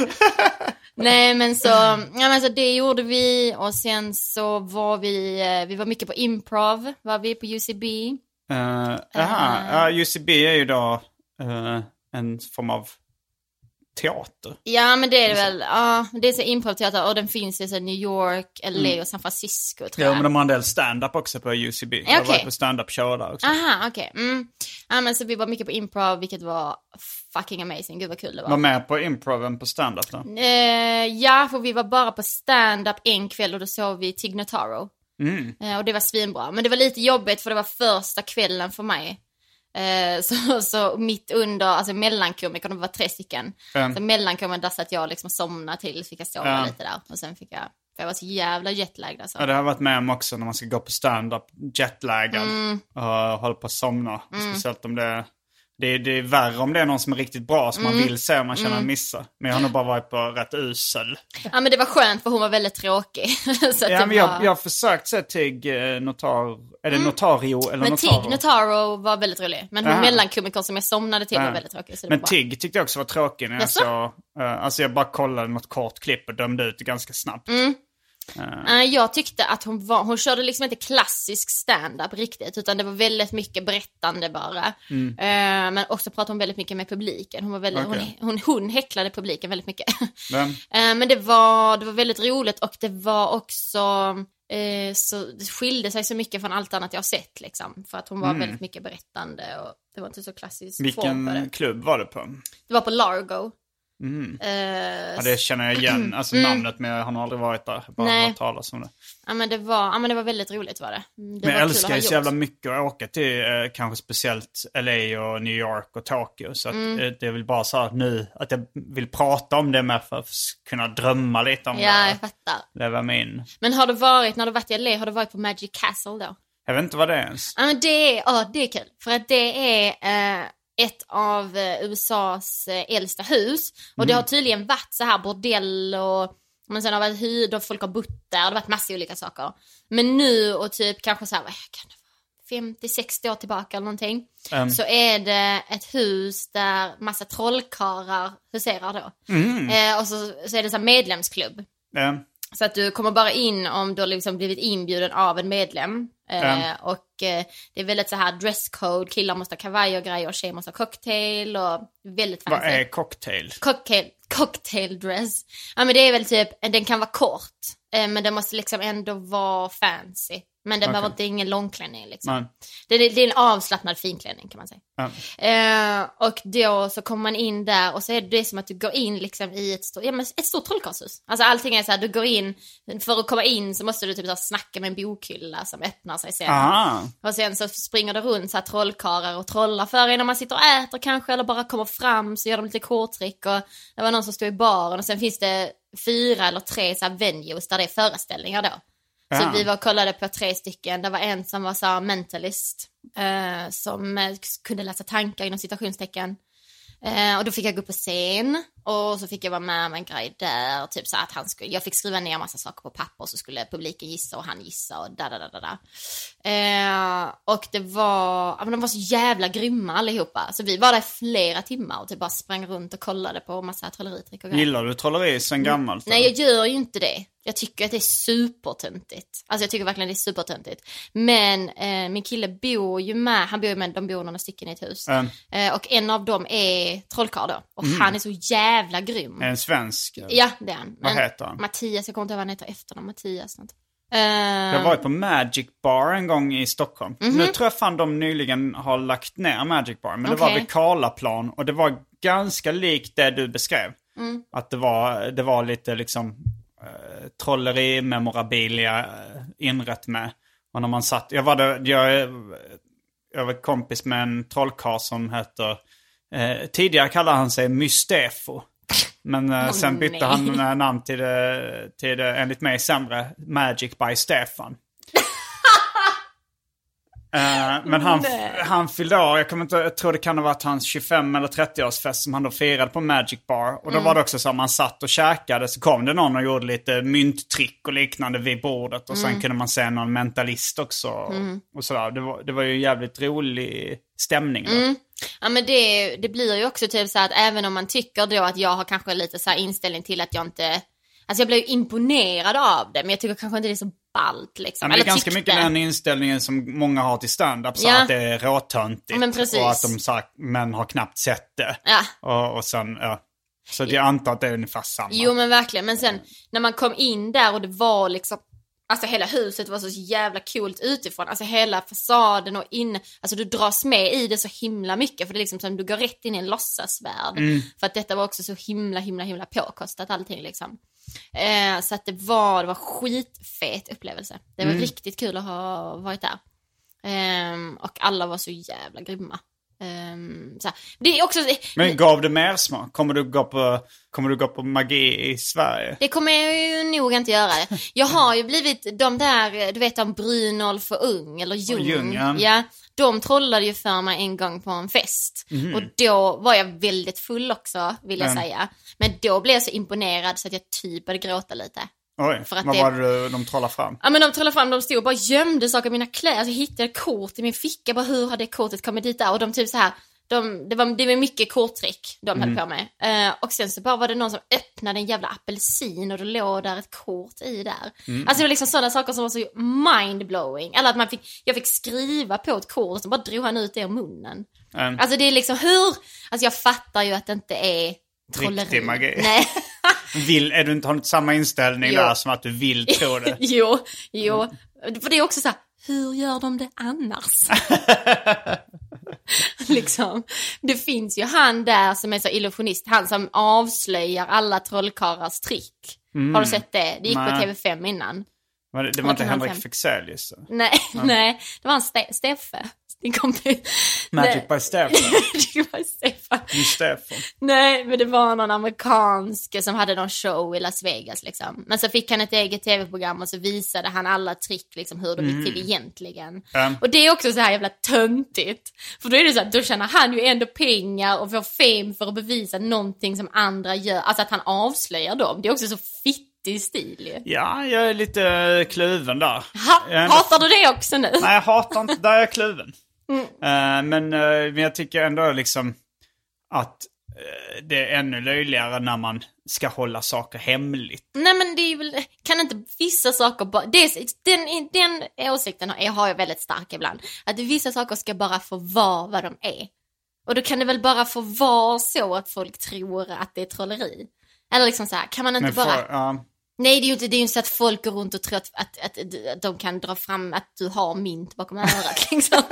Nej men så, ja, men så det gjorde vi och sen så var vi, eh, vi var mycket på improv, var vi på UCB. Uh, aha, ja, UCB är ju då eh, en form av teater. Ja men det är det väl, ja det är så improvteater och den finns i så New York, LA och San Francisco tror Ja, jag. men de har en del stand-up också på UCB. Jag har varit på stand-up show där också. Aha, okej. Mm. Ja men så vi var mycket på improv vilket var fucking amazing, gud vad kul det var. Var med på improven på stand-up då? Eh, ja, för vi var bara på stand-up en kväll och då såg vi Tig Notaro. Eh, och det var svinbra. Men det var lite jobbigt för det var första kvällen för mig. Eh, så, så mitt under, alltså mellankomikern, det var tre stycken. Mm. Så mellankomikern, där satt jag liksom somnade till, så fick jag sova Ja. lite där. Och sen fick jag, för jag var så jävla jetlagged alltså. Ja, det har jag varit med om också när man ska gå på stand-up, jetlaggad Mm. och håller på att somna. Speciellt om det är, det är, det är värre om det är någon som är riktigt bra som man vill se om man känner en missa. Men jag har nog bara varit på rätt usel. Ja men det var skönt för hon var väldigt tråkig. så Ja, men jag, var... jag har försökt se Tig eh, Notar... Är det Notario eller Men Notaro? Tig Notaro var väldigt rolig. Men hon Aha. mellankomikern som jag somnade till Ja. var väldigt tråkig. Men. Tig tyckte jag också var tråkig när jag såg... eh, alltså jag bara kollade något kort klipp och dömde ut det ganska snabbt. Mm. Eh, Jag tyckte att hon var, hon körde liksom inte klassisk stand-up riktigt, utan det var väldigt mycket berättande bara. Eh, Men också pratade hon väldigt mycket med publiken. Hon, var väldigt, Okej. hon, hon, hon häcklade publiken väldigt mycket. Men, Eh, Men det var, det var väldigt roligt och det var också, så, det skilde sig så mycket från allt annat jag har sett liksom. För att hon var väldigt mycket berättande och det var inte så klassisk form för vilken det. klubb var det på? Det var på Largo. Mm. Eh, Ja, det känner jag igen, alltså namnet, men jag har nog aldrig varit där. Bara Nej. hört talas om det. Ja men det var, ja, men det var väldigt roligt var det. Mm, det Men var jag älskar ju så jävla mycket att åka till eh, kanske speciellt LA och New York och Tokyo. Så att, Mm. eh, det är väl bara så här nu att jag vill prata om det med för att kunna drömma lite om Ja, det. jag fattar. Leva mig in. Men har du varit, när du varit i LA, har du varit på Magic Castle då? Jag vet inte vad det är ens. Ja men det är, ja det är kul. För att det är eh, ett av eh, USAs eh, äldsta hus. Och det har tydligen varit så här bordell och men sen har det varit hyrd och folk har bott där. Det har varit massa olika saker. Men nu och typ kanske så här, vad kan det vara? 50-60 år tillbaka eller någonting. Ehm. Så är det ett hus där massa trollkarlar huserar då. Mm. Eh, och så, så är det så här medlemsklubb. Eh, Så att du kommer bara in om du har liksom blivit inbjuden av en medlem. Eh, Och eh, det är väldigt så här dresscode, killar måste ha kavaj och grejer och tjejer måste ha cocktail och väldigt fancy. Vad är cocktail? Cocktail, cocktail dress. Ja men det är väl typ, den kan vara kort, eh, men den måste liksom ändå vara fancy. Men den Okej. behöver inte ingen långklänning liksom. Nej. Det, är- det är en avslappnad finklänning kan man säga. Ja. Eh, och då så kommer man in där och så är det som att du går in liksom i ett stort, ja, men ett stort trollkarlshus. Alltså allting är så här, du går in, för att komma in så måste du typ så här, snacka med en bokhylla som öppnar sig sen. Aha. Och sen så springer det runt så här trollkarlar och trollar för en när man sitter och äter kanske eller bara kommer fram så gör de lite korttrick och det var någon som stod i baren och sen finns det fyra eller tre så här venues där det är föreställningar då. Så vi var och kollade på tre stycken. Det var en som var så mentalist eh, som eh, kunde läsa tankar inom citationstecken. Eh, och då fick jag gå upp på scen och så fick jag vara med om en grej där. Typ så att han skulle, jag fick skriva ner massa saker på papper och så skulle publiken gissa och han gissa och da da da da da. Eh, och det var, ja, men de var så jävla grymma allihopa. Så vi var där i flera timmar och typ bara sprang runt och kollade på massa trolleritrick och grejer. Gillar du trolleri sen gammalt? Nej, jag gör ju inte det. Jag tycker att det är supertöntigt. Alltså jag tycker verkligen det är supertöntigt. Men eh, min kille bor ju med, han bor ju med, de bor några stycken i ett hus. Mm. Eh, och en av dem är trollkarl då. Och han är så jävla grym. Är en svensk? eller? Ja, det är han. Vad Men heter han? Mattias, jag kommer inte ihåg vad han heter efternamn. Mattias något. Eh, Jag har varit på Magic Bar en gång i Stockholm. Nu tror jag fan de nyligen har lagt ner Magic Bar. Men det var vid Karlaplan och det var ganska likt det du beskrev. Att det var, det var lite liksom eh, trolleri, memorabilia eh, inrätt med. Och när man satt, jag var där, jag, jag var kompis med en trollkarl som heter, eh, tidigare kallade han sig Mystefo. Men eh, sen bytte nej. han eh, namn till det, till det, enligt mig sämre, Magic by Stefan. Eh, men han, han fyllde år, jag, kommer inte, jag tror det kan ha varit hans 25 eller 30-årsfest som han då firade på Magic Bar. Och då Mm. var det också så att man satt och käkade så kom det någon och gjorde lite mynttrick och liknande vid bordet. Och sen Mm. kunde man se någon mentalist också. Och sådär. Det, var, det var ju jävligt rolig stämning. Då. Mm. Ja men det, det blir ju också typ så att även om man tycker då att jag har kanske lite så här inställning till att jag inte, alltså jag ju imponerad av det men jag tycker kanske inte det är så ballt liksom. Ja, det är ganska tyckte. mycket den inställningen som många har till stand-up. Så Ja. att det är råtöntigt. Men precis. Och att de sagt, men har knappt sett det. Ja. Och, och sen, ja. Så jag antar att det är ungefär samma. Jo men verkligen, men sen när man kom in där och det var liksom Alltså hela huset var så jävla coolt utifrån, alltså hela fasaden och inne, alltså du dras med i det så himla mycket för det är liksom som du går rätt in i en låtsasvärld. För att detta var också så himla himla himla påkostat allting liksom. Eh, så att det var, det var skitfet upplevelse. Det var riktigt kul att ha varit där. Ehm, och alla var så jävla grymma. Så här. Det är också, Men gav det mer smak? Kommer du gå på, kommer du gå på magi i Sverige? Det kommer jag ju nog inte göra. Jag har ju blivit de där, du vet om Brynolf och Ung eller Ljung. Ljung, ja. ja. De trollade ju för mig en gång på en fest. Mhm. Och då var jag väldigt full också, vill jag Men- säga. Men då blev jag så imponerad så att jag typ började gråta lite. Oj, För att vad det- var det de trollade fram? Ja men de trollade fram, de stod och bara gömde saker i mina kläder. Alltså, jag hittade kort i min ficka, bara hur har det kortet kommit dit där? Och de typ så här, de, det, var, det var mycket korttrick de höll på med. Eh, och sen så bara var det någon som öppnade en jävla apelsin och då låg där ett kort i där. Alltså det var liksom sådana saker som var så mindblowing. Eller att man fick, jag fick skriva på ett kort och så bara drog han ut det ur munnen. Mm. Alltså det är liksom hur, alltså jag fattar ju att det inte är trolleri. Riktig magi. Nej. Vill, är du inte, har du inte samma inställning Jo. där som att du vill tro det? jo, jo. För det är också så här, hur gör de det annars? liksom. Det finns ju han där som är så illusionist, han som avslöjar alla trollkarlars trick. Har du sett det? Det gick Nej. på TV5 innan. Var det, det var inte Henrik. Fexelius? Nej, nej, det var en Ste- Steffe. Din kompis. Magic by Stefan? det var Stefan. Nej, men det var någon amerikansk som hade någon show i Las Vegas liksom. Men så fick han ett eget tv-program och så visade han alla trick liksom hur det gick till egentligen. Ja. Och det är också så här jävla töntigt. För då är det så att då tjänar han ju ändå pengar och får fame för att bevisa någonting som andra gör. Alltså att han avslöjar dem. Det är också så fittig stil. Ja, jag är lite kluven där. Ha, hatar du det också nu? Nej, jag hatar inte. Där är jag kluven. Mm. Eh, men, eh, men jag tycker ändå liksom att eh, det är ännu löjligare när man ska hålla saker hemligt. Nej men det är väl, kan inte vissa saker bara, det är, den, den åsikten har jag, har jag väldigt stark ibland. Att vissa saker ska bara få vara vad de är. Och då kan det väl bara få vara så att folk tror att det är trolleri. Eller liksom så här, kan man inte Men bara... ja, Nej, det är ju inte, det är ju inte så att folk går runt och tror att, att, att, att de kan dra fram att du har mynt bakom örat. Liksom.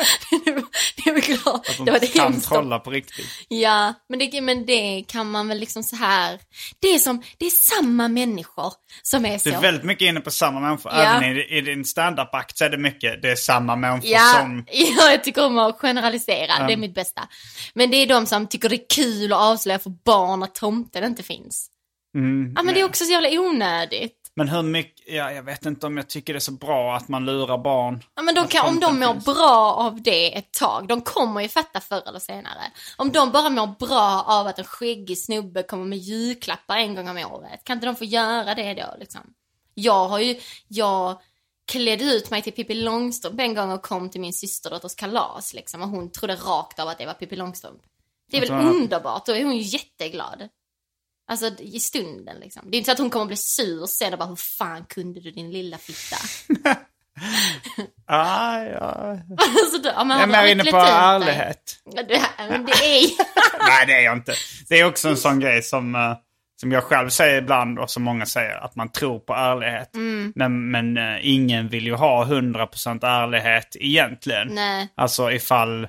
det är väl klart. att de Det var det kan trolla på riktigt. Ja, men det, men det kan man väl liksom så här. Det är som, det är samma människor som är så. Du är väldigt mycket inne på samma människor. Ja. Även i, i din stand-up-akt så är det mycket, det är samma människor Ja, som... ja, jag tycker om att generalisera. Det är mitt bästa. Men det är de som tycker det är kul att avslöja för barn att tomten inte finns. Mm, Ja, men det är också så jävla onödigt. Men hur mycket, ja jag vet inte om jag tycker det är så bra att man lurar barn. Ja, men de kan, om de mår finns. bra av det ett tag, de kommer ju fatta förr eller senare. Om de bara mår bra av att en skäggig snubbe kommer med julklappar en gång om året, kan inte de få göra det då liksom? Jag har ju, jag klädde ut mig till Pippi Långstrump en gång och kom till min systerdotters kalas liksom och hon trodde rakt av att det var Pippi Långstrump. Det är väl Alltså- underbart, då är hon ju jätteglad. Alltså i stunden liksom. Det är inte så att hon kommer bli sur sen och bara hur fan kunde du din lilla fitta? Ah, ja. alltså, då, ja, men Jag är mer inne på ärlighet. Ja, Det, men det är Nej, det är jag inte. Det är också en sån grej som, eh, som jag själv säger ibland och som många säger, att man tror på ärlighet. Mm. Men, men eh, ingen vill ju ha 100% ärlighet egentligen. Nej. Alltså ifall...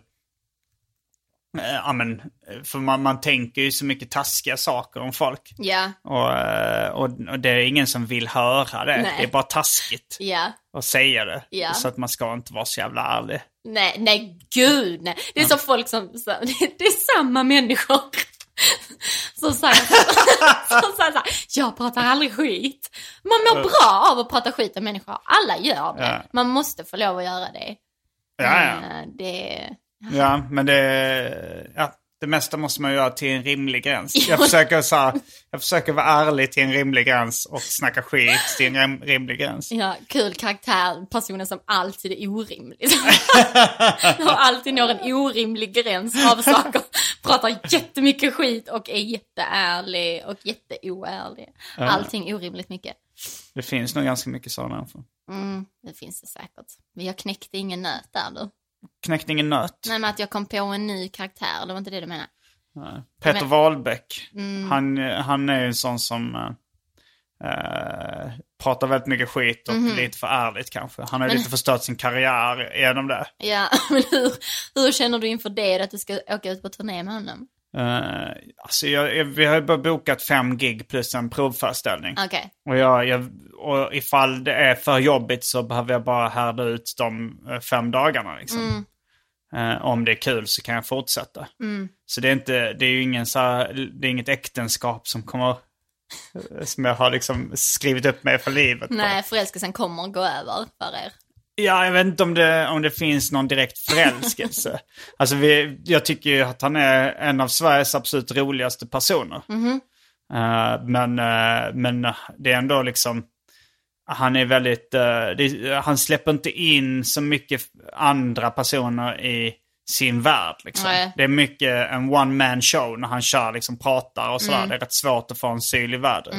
eh, Ja men, för man, man tänker ju så mycket taskiga saker om folk. Ja, Och, eh, och, och det är ingen som vill höra det. Nej. Det är bara taskigt ja. att säga det. Ja. Så att man ska inte vara så jävla ärlig. Nej, nej, gud nej. Det är så folk som, så, det, är samma människor. Som säger, som säger så här, jag pratar aldrig skit. Man mår bra av att prata skit om människor. Alla gör det. Ja. Man måste få lov att göra det. Ja, ja. Eh, Det, Ja, men det... Ja, det mesta måste man göra till en rimlig gräns. Ja. Jag försöker, så här, jag försöker vara ärlig till en rimlig gräns och snacka skit till en rim, rimlig gräns. ja, kul karaktär, personen som alltid är orimlig. och alltid når en orimlig gräns av saker. Pratar jättemycket skit och är jätteärlig och jätteoärlig. Allting orimligt mycket. Det finns nog ganska mycket sådana. Mm, det finns det säkert. Men jag knäckte ingen nöt där du. Knäckte ingen nöt. Nej men att jag kom på en ny karaktär, det var inte det du menade. Peter Men- Wahlbeck. Mm. Han, han är ju en sån som eh, pratar väldigt mycket skit och lite för ärligt kanske. Han har ju lite förstört sin karriär genom det. Ja, men hur, hur känner du inför det, att du ska åka ut på turné med honom? Uh, alltså jag, jag, vi har bokat fem gig plus en provföreställning. Okej, Och, jag, jag, och ifall det är för jobbigt så behöver jag bara härda ut de eh, fem dagarna. Liksom. Eh, om det är kul så kan jag fortsätta. Så det är, inte, det är ju ingen så här, det är inget äktenskap som kommer som jag har liksom skrivit upp mig för livet. nej förälskelsen kommer gå över för er. Ja, jag vet inte om det, om det finns någon direkt förälskelse. alltså vi, jag tycker ju att han är en av Sveriges absolut roligaste personer. Eh, men, eh, men det är ändå liksom, han är väldigt, eh, det, han släpper inte in så mycket andra personer i sin värld. Liksom. Nej. Det är mycket en one man show när han kör, liksom pratar och sådär. Det är rätt svårt att få en syl i vädret.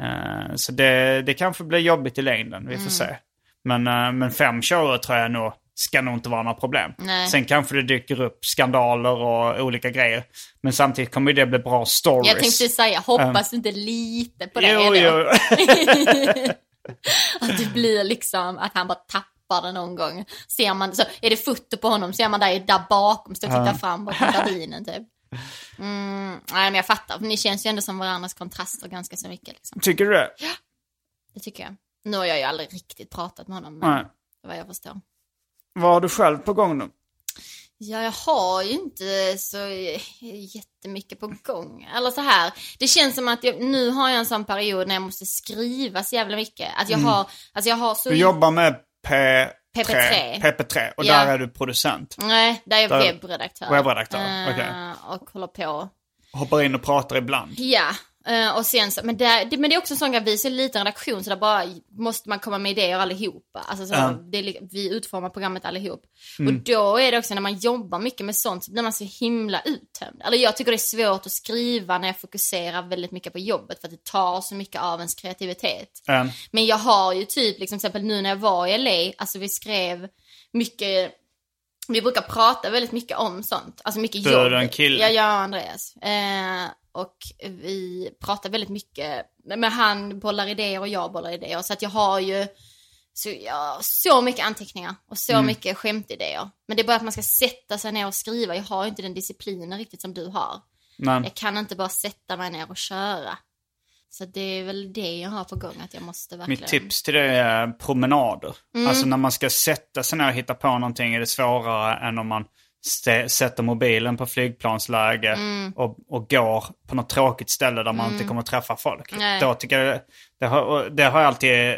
Eh, så det, det kanske blir jobbigt i längden, vi får se. Men, eh, men fem shower tror jag nog ska nog inte vara några problem. Nej. Sen kanske det dyker upp skandaler och olika grejer. Men samtidigt kommer det bli bra stories. Jag tänkte säga, hoppas du inte lite på det Jo, jo. Att det blir liksom, att han bara tappar det någon gång. Ser man, så är det foto på honom, ser man där, där bakom, står och tittar fram bakom gardinen typ. Mm, nej men jag fattar, ni känns ju ändå som varandras kontraster ganska så mycket liksom. Tycker du det? Det tycker jag. Nu har jag ju aldrig riktigt pratat med honom, men Nej. vad jag förstår. Vad har du själv på gång nu? Ja, jag har ju inte så jättemycket på gång. Eller så här, det känns som att jag, nu har jag en sån period när jag måste skriva så jävla mycket. Att jag har, alltså jag har så... Du jobbar med P3, PP3. PP3 och Ja. där är du producent. Nej, där är jag Där- webbredaktör. Webbredaktör, Eh, okej. Och håller på. Hoppar in och pratar ibland. Ja, Eh, och sen så, men, det, det, men det är också en sån grej, vi är så liten redaktion så där bara måste man komma med idéer allihopa. Alltså så, Ja. det, vi utformar programmet allihop. Mm. Och då är det också när man jobbar mycket med sånt så blir man så himla uttömd. Eller jag tycker det är svårt att skriva när jag fokuserar väldigt mycket på jobbet för att det tar så mycket av ens kreativitet. Eh, Men jag har ju typ, liksom, till exempel nu när jag var i LA, alltså vi skrev mycket, vi brukar prata väldigt mycket om sånt. Alltså mycket Du jobb. och den killen. Ja, jag och Andreas. Eh, och vi pratar väldigt mycket, men han bollar idéer och jag bollar idéer. Så att jag har ju så, ja, så mycket anteckningar och så Mm. mycket skämtidéer. Men det är bara att man ska sätta sig ner och skriva. Jag har ju inte den disciplinen riktigt som du har. men, Jag kan inte bara sätta mig ner och köra. Så det är väl det jag har på gång, att jag måste verkligen... mitt tips till det är promenader. Mm. Alltså när man ska sätta sig ner och hitta på någonting är det svårare än om man sätter mobilen på flygplansläge Mm. och, och går på något tråkigt ställe där man inte kommer träffa folk. Nej. Då tycker jag det, har, det har jag alltid eh,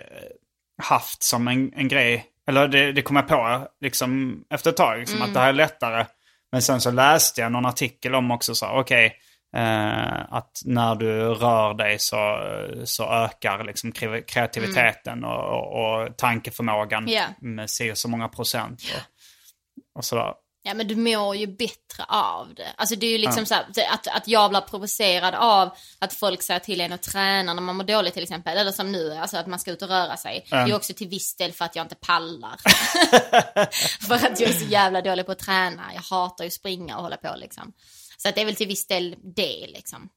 haft som en, en grej. Eller det, det kom jag på liksom efter ett tag, liksom, Mm. att det här är lättare. Men sen så läste jag någon artikel om också så okej, eh, att när du rör dig så, så ökar liksom kre- kreativiteten och, och, och tankeförmågan Ja. med si och så många procent. Och, och sådär. Ja men du mår ju bättre av det. Alltså det är ju liksom så här, att, att jag blir provocerad av att folk säger till en att träna när man mår dåligt till exempel. Eller som nu, alltså att man ska ut och röra sig. Det är också till viss del för att jag inte pallar. för att jag är så jävla dålig på att träna. Jag hatar ju springa och hålla på liksom. Så att det är väl till viss del det liksom.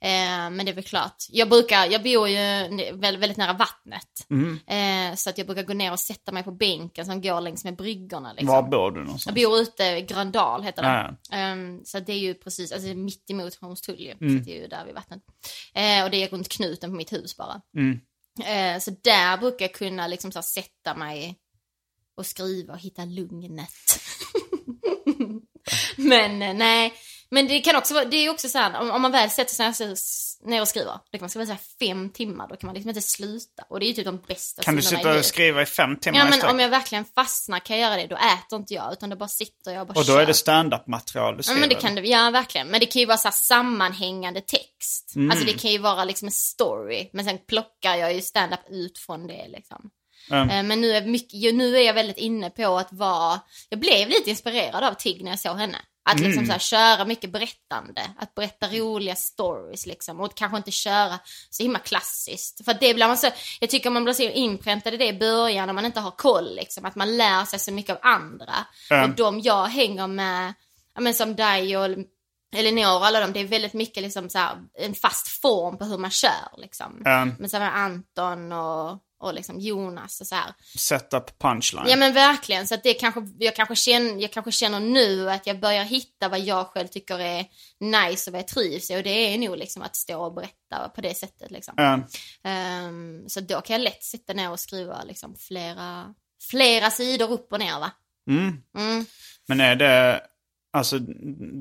Eh, men det är väl klart. Jag brukar, jag bor ju väldigt, väldigt nära vattnet. Eh, så att jag brukar gå ner och sätta mig på bänken som går längs med bryggorna liksom. Var bor du Jag någonstans? bor ute i Gröndal heter det. Ja. Ehm, så det är ju precis, alltså mitt emot Hornstull ju. Mm. Så det är ju där vid vattnet. Eh, och det är runt knuten på mitt hus bara. Mm. Eh, så där brukar jag kunna liksom så här, sätta mig och skriva och hitta lugnet. men eh, nej, men det kan också vara, det är också så här, om, om man väl sätter sig ner och skriver, det kan man skriva så här fem timmar, då kan man liksom inte sluta. Och det är ju typ de bästa Kan du sitta och skriva i fem timmar Ja men om jag verkligen fastnar kan jag göra det, då äter inte jag utan då bara sitter jag och bara Och då kör. är det stand-up-material du Ja skriver? men det kan det, ja verkligen. Men det kan ju vara så sammanhängande text. Mm. Alltså det kan ju vara liksom en story. Men sen plockar jag ju stand-up ut från det liksom. Mm. Men nu är, mycket, nu är jag väldigt inne på att vara, jag blev lite inspirerad av Tig när jag såg henne. Att liksom Mm. så här, köra mycket berättande, att berätta roliga stories liksom. Och kanske inte köra så himla klassiskt. För det blir man så, jag tycker man blir så inpräntad i det i början om man inte har koll liksom. Att man lär sig så mycket av andra. Mm. Och de jag hänger med, ja, men som dig och Elinor och alla dem, det är väldigt mycket liksom så här, en fast form på hur man kör liksom. Mm. Men med Anton och, och liksom Jonas och så här. Setup punchline. Ja men verkligen, så att det kanske, jag kanske känner, jag kanske känner nu att jag börjar hitta vad jag själv tycker är nice och vad jag trivs i och det är nog liksom att stå och berätta på det sättet liksom. Mm. Ehm, så då kan jag lätt sitta ner och skriva liksom flera, flera sidor upp och ner va. Mm. Mm. Men är det, alltså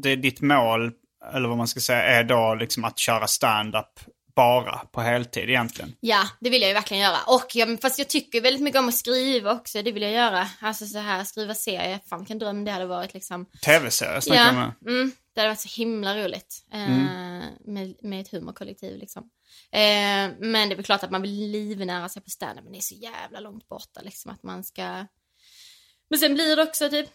det är ditt mål, eller vad man ska säga, är då liksom att köra stand-up bara på heltid egentligen? Ja, det vill jag ju verkligen göra. Och jag, fast jag tycker väldigt mycket om att skriva också, det vill jag göra. Alltså så här, skriva serier, fan vilken dröm det hade varit liksom. Tv-serier snackar Ja, med. mm, det hade varit så himla roligt. Eh, Mm. med, med ett humorkollektiv liksom. Eh, men det är väl klart att man vill livnära sig på stand men det är så jävla långt borta liksom att man ska... Men sen blir det också typ,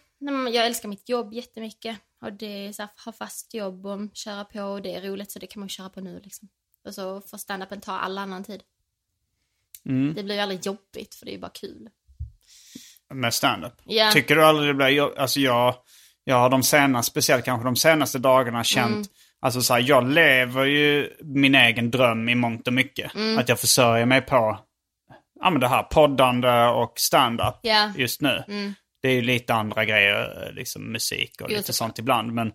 jag älskar mitt jobb jättemycket. Och det är så här, ha fast jobb och köra på och det är roligt så det kan man köra på nu liksom. Och så får standupen ta all annan tid. Mm. Det blir ju aldrig jobbigt för det är ju bara kul. Med stand-up. Ja. Tycker du aldrig det blir, jag- alltså jag, jag har de senaste, speciellt kanske de senaste dagarna känt, Mm. alltså så här, jag lever ju min egen dröm i mångt och mycket. Mm. Att jag försörjer mig på, ja men det här poddande och stand-up Ja. just nu. Mm. Det är ju lite andra grejer, liksom musik och Jo, lite sånt ibland. Men,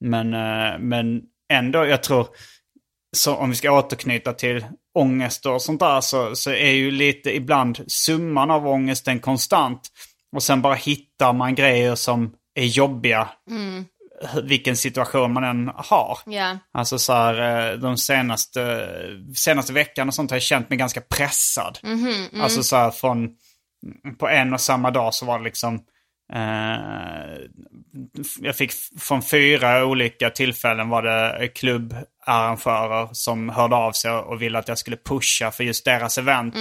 men, eh, men ändå, jag tror, så om vi ska återknyta till ångest och sånt där så, så är ju lite ibland summan av ångesten konstant. Och sen bara hittar man grejer som är jobbiga, Mm. vilken situation man än har. Ja. Alltså så här, eh, de senaste, senaste veckan och sånt har jag känt mig ganska pressad. Mhm, Alltså så här från, på en och samma dag så var det liksom, jag fick från fyra olika tillfällen var det klubbarrangörer som hörde av sig och ville att jag skulle pusha för just deras event.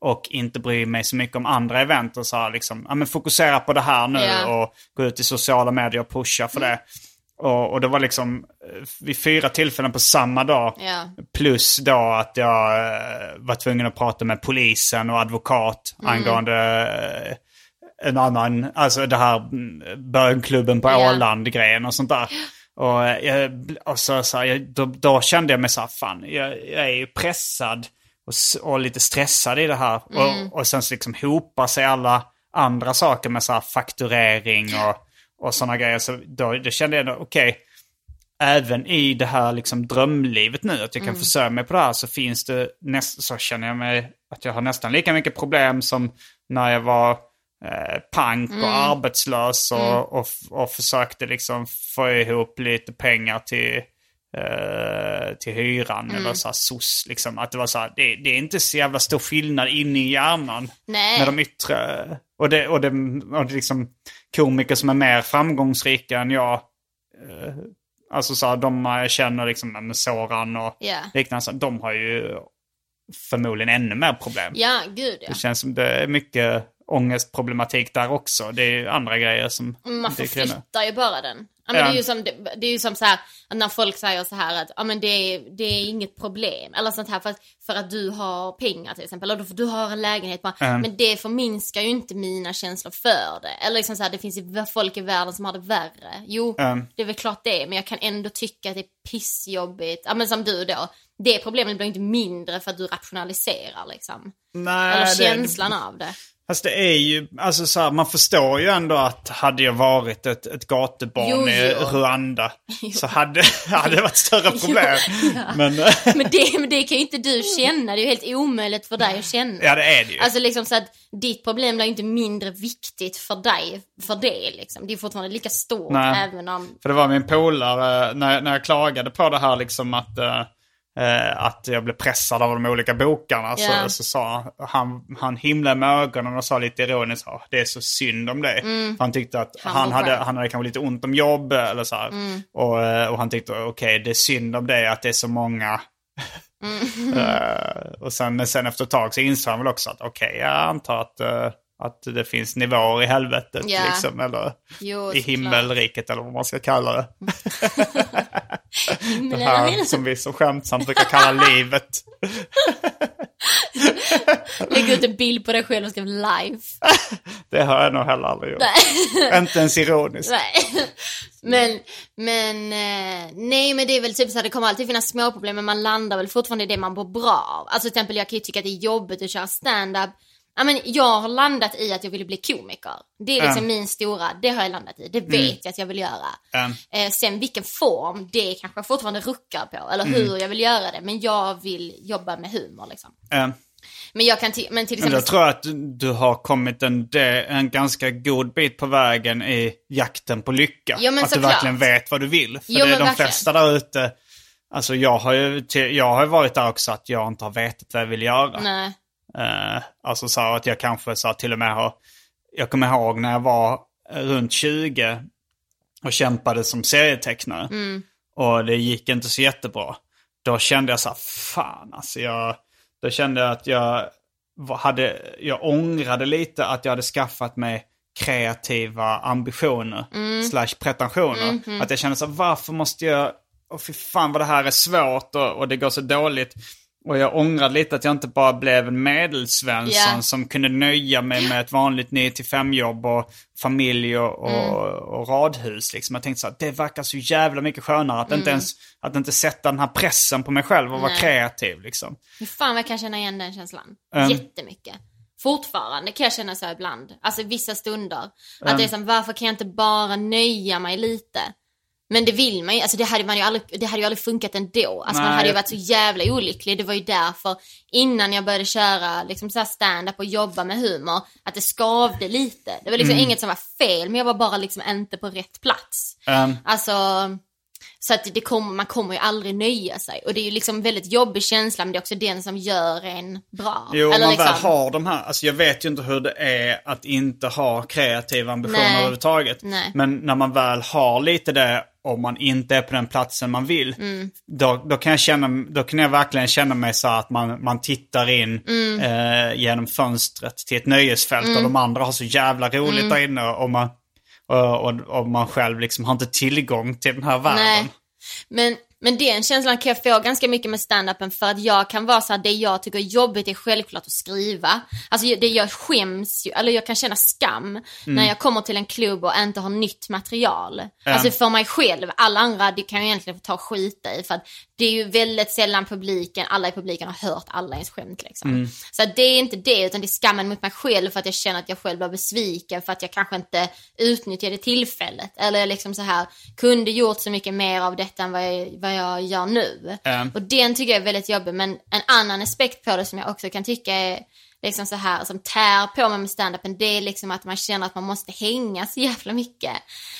Och inte bry mig så mycket om andra event och sa liksom, ja men fokusera på det här nu Ja. och gå ut i sociala medier och pusha för det. Och, och det var liksom eh, vid fyra tillfällen på samma dag. Ja. Plus då att jag eh, var tvungen att prata med polisen och advokat angående eh, en annan, alltså det här mm, bönklubben på Ja. Åland-grejen och sånt där. Och, eh, jag, och så, så här, jag, då, då kände jag mig så här, fan, jag, jag är ju pressad och, och lite stressad i det här. Och, och sen så liksom hopar sig alla andra saker med så här fakturering och, och sådana grejer. Så då, då kände jag, okej, även i det här liksom drömlivet nu, att jag kan försörja mig på det här, så finns det näst, så känner jag mig att jag har nästan lika mycket problem som när jag var eh, pank och arbetslös och, och, och försökte liksom få ihop lite pengar till, eh, till hyran eller så här SOS. Liksom. Att det var så här, det, det är inte så jävla stor skillnad inne i hjärnan Nej. med de yttre. Och det, och det, och det liksom komiker som är mer framgångsrika än jag. Eh, alltså så här, de jag känner liksom med Soran och Ja. liknande. Så de har ju förmodligen ännu mer problem. Ja, gud ja. Det känns som det är mycket ångestproblematik där också. Det är andra grejer som Man förflyttar ju bara den. Ja, men Ja. det, är ju som, det, det är ju som så här, när folk säger så här att ja, men det, är, det är inget problem. Eller sånt här för att, för att du har pengar till exempel. Eller för att du har en lägenhet. Bara, Mm. Men det förminskar ju inte mina känslor för det. Eller liksom så här, det finns ju folk i världen som har det värre. Jo, Mm. det är väl klart det. Men jag kan ändå tycka att det är pissjobbigt. Ja men som du då. Det problemet blir inte mindre för att du rationaliserar liksom. Nej, Eller det- känslan av det. Fast det är ju, alltså så här, man förstår ju ändå att hade jag varit ett, ett gatubarn Jo, i jo. Rwanda så hade, hade det varit större problem. Men eh, Men det, men det kan ju inte du känna. Det är ju helt omöjligt för dig att känna. ja, det är det ju. Alltså liksom så att ditt problem blir inte mindre viktigt för dig för det liksom. Det är fortfarande lika stort Nej. även om... För det var min polare, när, när jag klagade på det här liksom att, eh, att jag blev pressad av de olika bokarna. Så, Ja. så sa han, han himlade med ögonen och sa lite ironiskt, "Ja, det är så synd om dig. För Han tyckte att Han han, hade, han hade kanske lite ont om jobb eller så här. Och, eh, och han tyckte, okej det är synd om dig att det är så många. Eh, och sen, sen efter ett tag så insåg han väl också att okej, jag antar att, eh, att det finns nivåer i helvetet Ja. liksom. Eller Jo, i himmelriket eller vad man ska kalla det. Det här som vi så skämtsamt brukar kalla livet. Lägg ut en bild på dig själv och skriv live. Det har jag nog heller aldrig gjort. Inte ens ironiskt. Nej. Men, men, eh, nej men det är väl typ så här, det kommer alltid finnas små problem men man landar väl fortfarande i det man mår bra av. Alltså till exempel jag kan ju tycka att det är jobbigt att köra stand-up. Ja, men jag har landat i att jag vill bli komiker. Det är liksom min stora, det har jag landat i. Det vet jag att jag vill göra. Mm. Eh, sen vilken form, det kanske jag fortfarande ruckar på. Eller hur Mm. jag vill göra det. Men jag vill jobba med humor liksom. Men jag kan, men till Men exempel. jag tror att du- har kommit en, en ganska god bit på vägen i jakten på lycka. Men att du såklart. verkligen vet vad du vill. För Jo, det är men de verkligen. flesta där ute. Alltså jag har ju jag har varit där också att jag inte har vetat vad jag vill göra. Nej. Eh, alltså så att jag kanske så till och med har... Jag kommer ihåg när jag var runt 20 och kämpade som serietecknare. Och det gick inte så jättebra. Då kände jag så här, fan alltså jag... Då kände jag att jag hade... Jag ångrade lite att jag hade skaffat mig kreativa ambitioner slash pretensioner. Att jag kände så här, varför måste jag... Åh fy fan vad det här är svårt och, och det går så dåligt. Och jag ångrade lite att jag inte bara blev en medelsvensson Ja. som kunde nöja mig med ett vanligt 9-5 jobb och familj och, och, och radhus. Liksom. Jag tänkte så att det verkar så jävla mycket skönare att inte ens att inte sätta den här pressen på mig själv och vara kreativ. Liksom. Fan vad jag kan känna igen den känslan. Mm. Jättemycket. Fortfarande kan jag känna så här ibland. Alltså vissa stunder. Att det är som, varför kan jag inte bara nöja mig lite? Men det vill man ju, alltså det hade, man ju aldrig, det hade ju aldrig funkat ändå. Alltså man hade ju varit så jävla olycklig. Det var ju därför innan jag började köra liksom så stand-up och jobba med humor, att det skavde lite. Det var liksom Mm. inget som var fel, men jag var bara liksom inte på rätt plats. Um, Alltså, Så att det kommer, man kommer ju aldrig nöja sig. Och det är ju liksom väldigt jobbig känsla men det är också den som gör en bra. Jo, Eller man liksom, väl har de här, alltså jag vet ju inte hur det är att inte ha kreativa ambitioner Nej. överhuvudtaget. Nej. Men när man väl har lite det, om man inte är på den platsen man vill, Mm. då, då, kan jag känna, då kan jag verkligen känna mig så att man, man tittar in Mm. eh, genom fönstret till ett nöjesfält och de andra har så jävla roligt Mm. där inne och man, och, och, och man själv liksom har inte tillgång till den här världen. Nej. Men, men den känslan kan jag få ganska mycket med standupen för att jag kan vara så här, det jag tycker är jobbigt är självklart att skriva. Alltså det jag skäms ju, eller jag kan känna skam när jag kommer till en klubb och inte har nytt material. Alltså för mig själv, alla andra det kan jag egentligen få ta och skita i för att det är ju väldigt sällan publiken, alla i publiken har hört alla ens skämt liksom. Så att det är inte det utan det är skammen mot mig själv för att jag känner att jag själv blir besviken för att jag kanske inte utnyttjade tillfället. Eller liksom så här, kunde gjort så mycket mer av detta än vad jag, vad jag gör nu. Mm. Och den tycker jag är väldigt jobbig men en annan aspekt på det som jag också kan tycka är liksom så här som tär på mig med standupen det är liksom att man känner att man måste hänga så jävla mycket.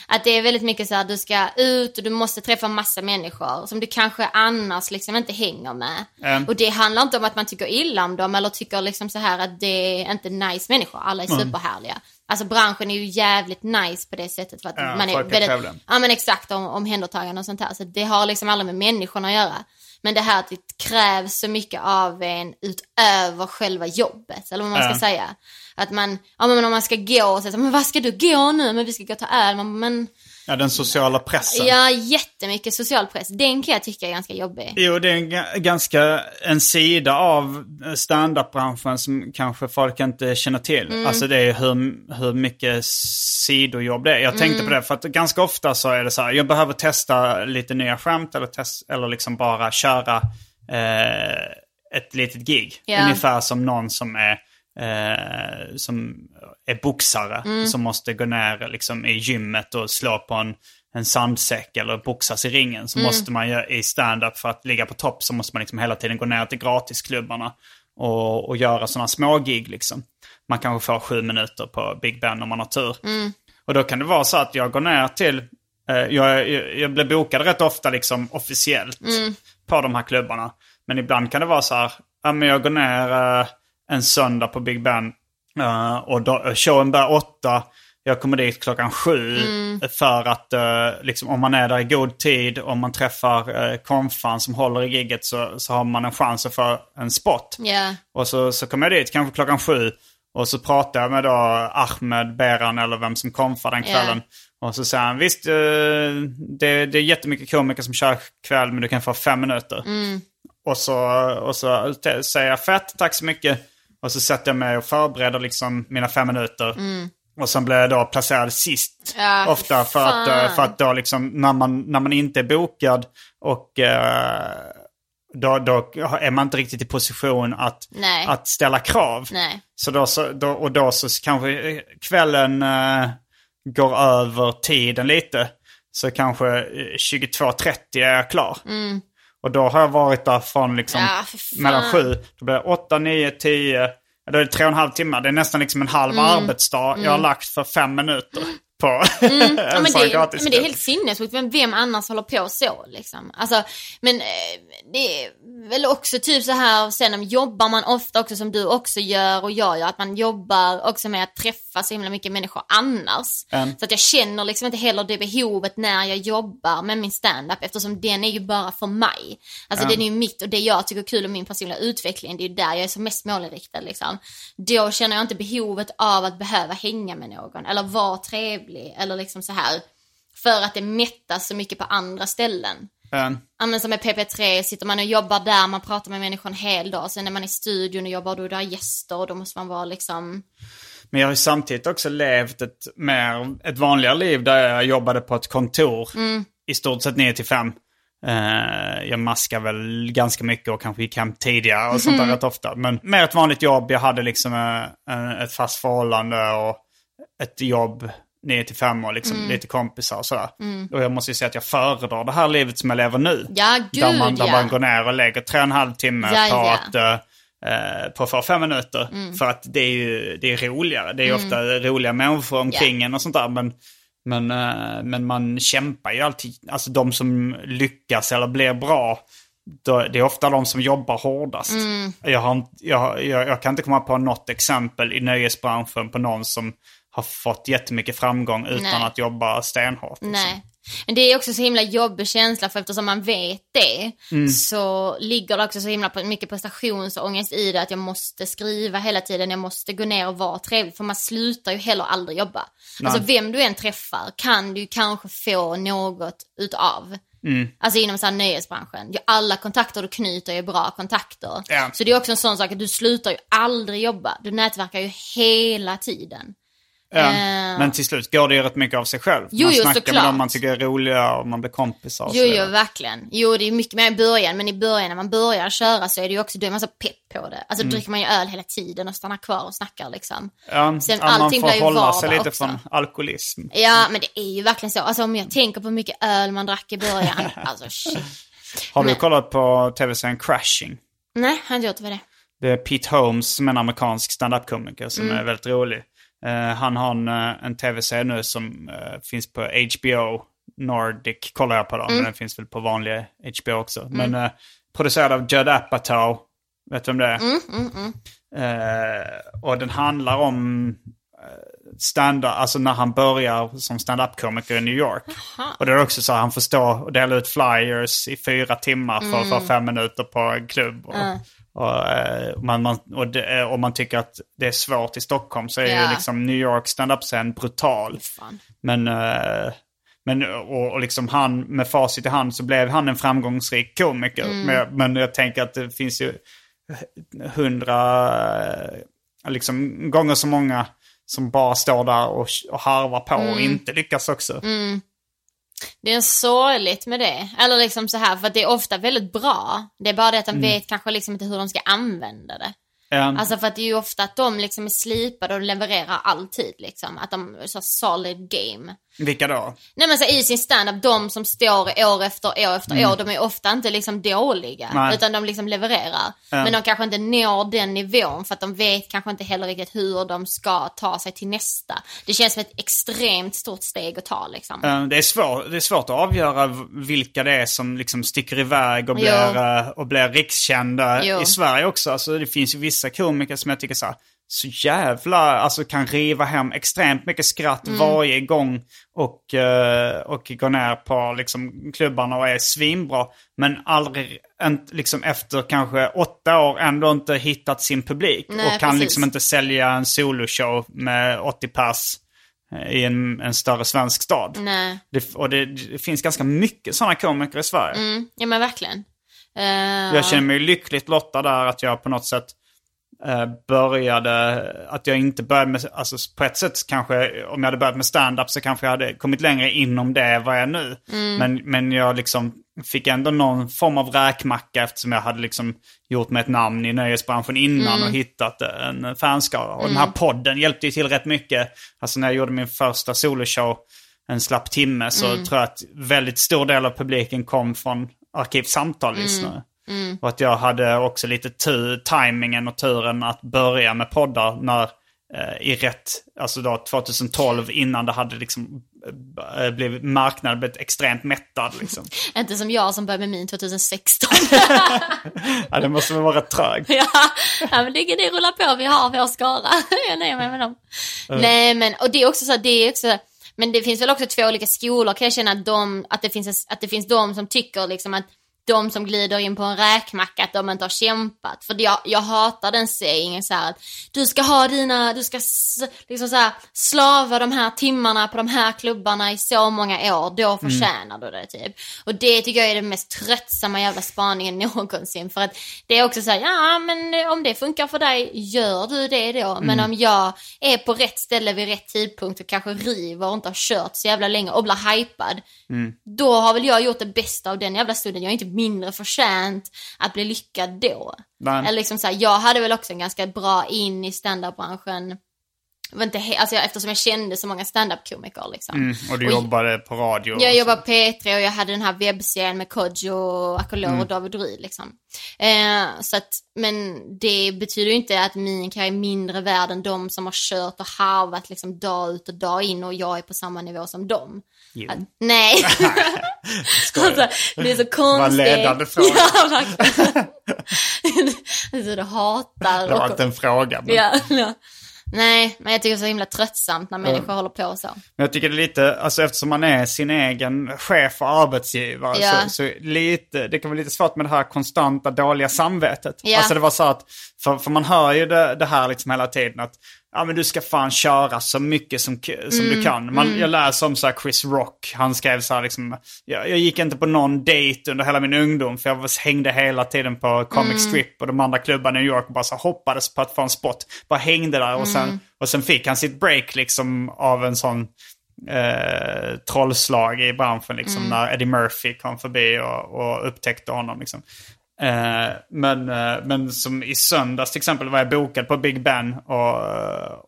Att det är väldigt mycket så här du ska ut och du måste träffa massa människor som du kanske annars liksom inte hänger med. Mm. Och det handlar inte om att man tycker illa om dem eller tycker liksom så här att det är inte nice människor, alla är superhärliga. Alltså branschen är ju jävligt nice på det sättet för att Ja, man är väldigt, ja men exakt om, omhändertagande och sånt här. Så det har liksom aldrig med människorna att göra. Men det här att det krävs så mycket av en utöver själva jobbet, eller vad man ska Ja. säga. Att man, ja men om man ska gå och säga men vad ska du gå nu? Men vi ska gå och ta öl. Man, men Ja, den sociala pressen. ja, jättemycket social press. Den kan jag tycka är ganska jobbig. Jo, det är en ga- ganska en sida av standup-branschen som kanske folk inte känner till. Mm. Alltså det är hur, hur mycket sidojobb det är. Jag tänkte Mm. på det för att ganska ofta så är det så här, jag behöver testa lite nya skämt eller, test, eller liksom bara köra eh, ett litet gig. Ja. Ungefär som någon som är eh, som är boxare Mm. som måste gå ner liksom, i gymmet och slå på en, en sandsäck eller boxas i ringen. Mm. Så måste man ju i stand-up för att ligga på topp så måste man liksom hela tiden gå ner till gratisklubbarna och, och göra sådana små gig liksom. Man kanske får sju minuter på Big Ben om man har tur. Och då kan det vara så att jag går ner till, eh, jag, jag, jag blir bokad rätt ofta liksom officiellt på de här klubbarna. Men ibland kan det vara så här, ja men jag går ner eh, en söndag på Big Ben eh, och då, showen börjar åtta. Jag kommer dit klockan sju för att eh, liksom, om man är där i god tid, om man träffar eh, konfan som håller i gigget så, så har man en chans att få en spot. Ja. Och så, så kommer jag dit kanske klockan sju. Och så pratar jag med då Ahmed, Beran eller vem som konfar den kvällen. Och så säger han, visst det, det är jättemycket komiker som kör kväll men du kan få fem minuter. Och så, och så säger jag fett, tack så mycket. Och så sätter jag mig och förbereder liksom mina fem minuter. Och sen blir jag då placerad sist. Ja, ofta för att, fan. eh, för att då liksom när man, när man inte är bokad och eh, då, då är man inte riktigt i position att, Nej. att ställa krav. Nej. Så då, så, då, och då så kanske kvällen eh, går över tiden lite. Så kanske eh, 22.30 är jag klar. Och då har jag varit där från liksom Ja, mellan sju. Då blir det 8, 9, 10. Då är det tre och en halv timme. Det är nästan liksom en halv arbetsdag jag har lagt för fem minuter på en Mm. Ja, men, det, gratis men det är helt sinnessjukt. Vem, vem annars håller på så liksom? Alltså, men eh, det är väl också typ så här, sen jobbar man ofta också som du också gör och jag gör, att man jobbar också med att träffa så himla mycket människor annars. Mm. Så att jag känner liksom inte heller det behovet när jag jobbar med min standup eftersom den är ju bara för mig. Alltså den är ju mitt och det jag tycker är kul och min personliga utveckling, det är ju där jag är som mest målinriktad liksom. Då känner jag inte behovet av att behöva hänga med någon eller vara trevlig eller liksom så här. För att det mättas så mycket på andra ställen. Ja men som med PP3 sitter man och jobbar där, man pratar med människor en hel dag. Sen är man i studion och jobbar, då är det gäster och då måste man vara liksom... Men jag har ju samtidigt också levt ett, mer, ett vanligare liv där jag jobbade på ett kontor i stort sett 9 till 5. Eh, jag maskar väl ganska mycket och kanske gick hem tidigare och sånt där rätt ofta. Men mer ett vanligt jobb, jag hade liksom eh, en, ett fast förhållande och ett jobb 9 till 5 och liksom lite kompisar och sådär. Och jag måste ju säga att jag föredrar det här livet som jag lever nu. Ja, gud Där man, där ja. man går ner och lägger tre och en halv timme Ja, på ja. att eh, eh, på få fem minuter. Mm. För att det är ju det är roligare. Det är ju ofta roliga människor omkring en och sånt där. Men, Men, eh, men man kämpar ju alltid. Alltså de som lyckas eller blir bra, det är ofta de som jobbar hårdast. Jag, har, jag, jag, jag kan inte komma på något exempel i nöjesbranschen på någon som har fått jättemycket framgång utan Nej. att jobba stenhårt. liksom. Nej. Men det är också så himla jobbig känsla för eftersom man vet det så ligger det också så himla mycket prestationsångest i det att jag måste skriva hela tiden, jag måste gå ner och vara trevlig för man slutar ju heller aldrig jobba. Alltså vem du än träffar kan du kanske få något utav. Alltså inom så här nöjesbranschen. Alla kontakter du knyter är bra kontakter. Ja. Så det är också en sån sak att du slutar ju aldrig jobba. Du nätverkar ju hela tiden. Ja, Eh. Men till slut går det ju rätt mycket av sig själv. Jo, man jo, snackar med såklart. dem man tycker är roliga och man blir kompisar Jo, jo, verkligen. Jo, det är mycket mer i början, men i början när man börjar köra så är det ju också, då är man så pepp på det. Alltså dricker man ju öl hela tiden och stannar kvar och snackar liksom. Ja, Sen ja, man allting får blir ju hålla sig lite också. från alkoholism. Ja, men det är ju verkligen så. Alltså om jag tänker på hur mycket öl man drack i början, alltså shit. Har du Men- kollat på tv-serien Crashing? Nej, har inte gjort vad det. Det är Pete Holmes som är en amerikansk standup-komiker som Mm. är väldigt rolig. Eh, han har en, eh, en tv-serie nu som eh, finns på HBO Nordic, kollar jag på dem, Mm. men den finns väl på vanliga HBO också. Men eh, producerad av Judd Apatow, vet du vem det är? Mm, Eh, och den handlar om stand-up, alltså när han börjar som stand-up-komiker i New York. Och det är också så att han får stå och dela ut flyers i fyra timmar för att få fem minuter på en klubb. Och, och, eh, man, man, och, det, och man tycker att det är svårt i Stockholm så är ju Ja. liksom New York stand-up-scen brutal. Fan. Men, eh, men och, och liksom han, med facit i hand så blev han en framgångsrik komiker. Men, men jag tänker att det finns ju hundra, eh, liksom gånger så många som bara står där och, och harvar på och inte lyckas också. Det är sorgligt med det. Eller liksom så här, för det är ofta väldigt bra. Det är bara det att de vet kanske liksom inte hur de ska använda det. Eh, Alltså för att det är ju ofta att de liksom är slipade och levererar alltid liksom. Att de så solid game. Vilka då? Nej men så i sin standup, de som står år efter år efter år, de är ofta inte liksom dåliga. Mm. Nej. Utan de liksom levererar. Men de kanske inte når den nivån för att de vet kanske inte heller riktigt hur de ska ta sig till nästa. Det känns som ett extremt stort steg att ta liksom. Eh, Det är, svår, det är svårt att avgöra vilka det är som liksom sticker iväg och blir, eh, och blir rikskända Jo. i Sverige också. Alltså, det finns ju vissa komiker som jag tycker så, här, så jävla, alltså kan riva hem extremt mycket skratt Mm. varje gång och, eh, och gå ner på liksom, klubbarna och är svinbra. Men aldrig, liksom efter kanske åtta år ändå inte hittat sin publik. Nej, och kan precis. liksom inte sälja en soloshow med 80 pass eh, i en, en större svensk stad. Nej, Det, och det, det finns ganska mycket sådana komiker i Sverige. mm, ja men verkligen. Eh, Jag känner mig lyckligt lottad där att jag på något sätt eh, började, att jag inte började med, alltså på ett sätt kanske, om jag hade börjat med stand-up så kanske jag hade kommit längre inom det vad jag är nu. Men, men jag liksom fick ändå någon form av räkmacka eftersom jag hade liksom gjort mig ett namn i nöjesbranschen innan och hittat en fanskara. Och den här podden hjälpte ju till rätt mycket. Alltså när jag gjorde min första soloshow, en slapp timme, så tror jag att väldigt stor del av publiken kom från Arkivsamtal-lyssnare. Och att jag hade också lite tur, timingen och turen att börja med poddar när eh, i rätt, alltså då 2012 innan det hade liksom eh, blivit, marknaden blivit extremt mättad liksom. Inte som jag som började med min 2016. ja, det måste väl vara trögt. ja, ja, men det, det rullar på, vi har vår skara. jag nöjer mig med dem. Nej, men och det är också så, det är också, men det finns väl också två olika skolor kan jag känna att, de, att, det, finns, att det finns de som tycker liksom att de som glider in på en räkmacka att de inte har kämpat. För jag, jag hatar den sägningen så här att du ska ha dina, du ska liksom så här, slava de här timmarna på de här klubbarna i så många år, då förtjänar du det typ. Och det tycker jag är den mest tröttsamma jävla spaningen någonsin. För att det är också så här, ja men om det funkar för dig, gör du det då. Men om jag är på rätt ställe vid rätt tidpunkt och kanske river och inte har kört så jävla länge och blir hypad. Då har väl jag gjort det bästa av den jävla stunden. Jag är inte mindre förtjänt att bli lyckad då. Nej. Eller liksom så här, jag hade väl också en ganska bra in i standardbranschen var inte alltså, jag- eftersom jag kände så många standup-komiker liksom. Mm, och du Och- jobbade på radio. Jag jobbade på P3 och jag hade den här webbserien med Kodjo, Akolor Mm. och David Ruid liksom. Eh, så att, men det betyder ju inte att min karriär är mindre värd än de som har kört och harvat liksom dag ut och dag in och jag är på samma nivå som dem. Jo. Att, nej. alltså, det är så konstigt. ledande fråga. Ja, verkligen. det är så du hatar. Det var och- inte en fråga. Men... ja, ja. Nej, men jag tycker det är så himla tröttsamt när människor håller på så. Men jag tycker det är lite, alltså eftersom man är sin egen chef och arbetsgivare Ja. så, så lite, det kan vara lite svårt med det här konstanta dåliga samvetet. Ja. Alltså det var så att, för, för man hör ju det, det här liksom hela tiden att ja men du ska fan köra så mycket som, som Mm, du kan. Man, Jag läser om så här Chris Rock, han skrev så här liksom, jag, jag gick inte på någon dejt under hela min ungdom för jag var- hängde hela tiden på Comic Mm. Strip och de andra klubbarna i New York och bara så hoppades på att få en spot. Bara hängde där och sen, Mm. och sen fick han sitt break liksom av en sån eh, trollslag i branschen liksom Mm. när Eddie Murphy kom förbi och, och upptäckte honom liksom. Eh, men, eh, men som i söndags till exempel var jag bokad på Big Ben och,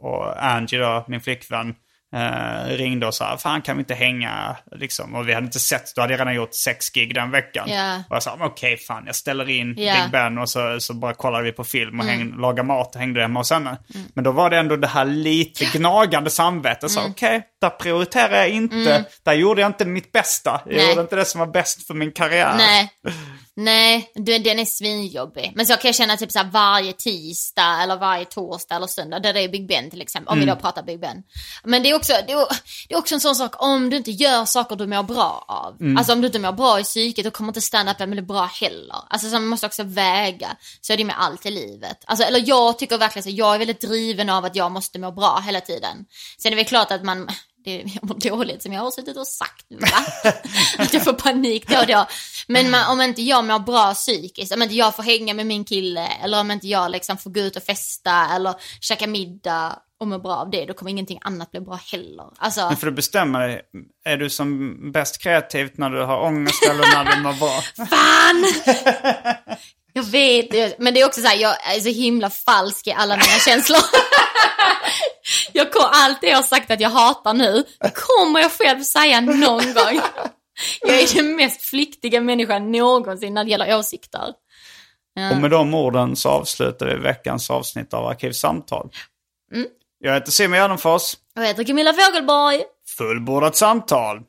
och Angie då, min flickvän, eh, ringde och sa fan kan vi inte hänga liksom. Och vi hade inte sett, då hade jag redan gjort sex gig den veckan. Ja. Och jag sa okej fan jag ställer in. Mm. Big Ben och så, så bara kollade vi på film och häng, lagade mat och hängde hemma hos henne. Men då var det ändå det här lite gnagande samvetet. Mm. okej, där prioriterar jag inte, där gjorde jag inte mitt bästa. Jag Nej. gjorde inte det som var bäst för min karriär. Nej, nej, du, den är svinjobbig. Men så kan jag känna typ så här varje tisdag eller varje torsdag eller söndag, där det är Big Ben till exempel, om Mm. vi då pratar Big Ben. Men det är, också, det, är, det är också en sån sak, om du inte gör saker du mår bra av, Mm. alltså om du inte mår bra i psyket, då kommer inte stand-upen bli bra heller. Alltså så man måste också väga, så är det med allt i livet. Alltså, eller jag tycker verkligen så, jag är väldigt driven av att jag måste må bra hela tiden. Sen är det väl klart att man, det, jag mår dåligt som jag har suttit och sagt nu va? att jag får panik då och då. Men man, om inte jag mår bra psykiskt, om inte jag får hänga med min kille eller om inte jag liksom får gå ut och festa eller käka middag och må bra av det, då kommer ingenting annat bli bra heller. Alltså, Men för du bestämma dig, är du som bäst kreativt när du har ångest eller när du mår bra? fan! Jag vet men det är också så här, jag är så himla falsk i alla mina känslor. jag kom, allt det jag har sagt att jag hatar nu, kommer jag själv säga någon gång. Jag är den mest flyktiga människan någonsin när det gäller åsikter. Och med de orden så avslutar vi veckans avsnitt av Arkivsamtal. Mm. Jag heter Simon Gärdenfors. Och jag heter Camilla Fogelborg. Fullbordat samtal.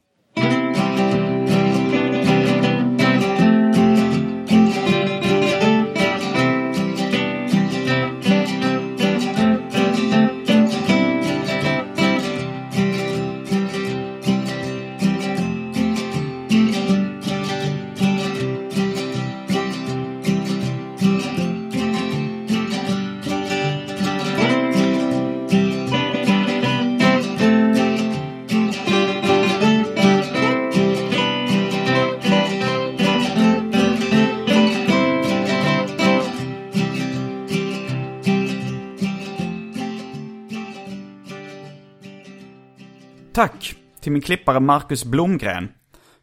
Tack till min klippare Marcus Blomgren.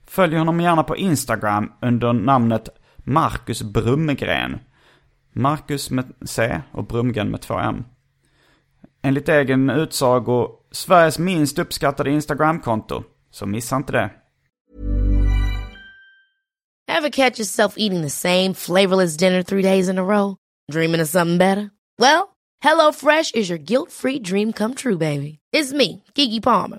Följ honom gärna på Instagram under namnet Marcus Brumgren. Marcus med C och Brumgren med två M. Enligt egen utsago Sveriges minst uppskattade Instagramkonto. Så missa inte det. Have catch yourself eating the same flavorless dinner three days in a row? Dreaming of something better? Well, hello fresh is your guilt-free dream come true, baby. It's me, Gigi Palmer.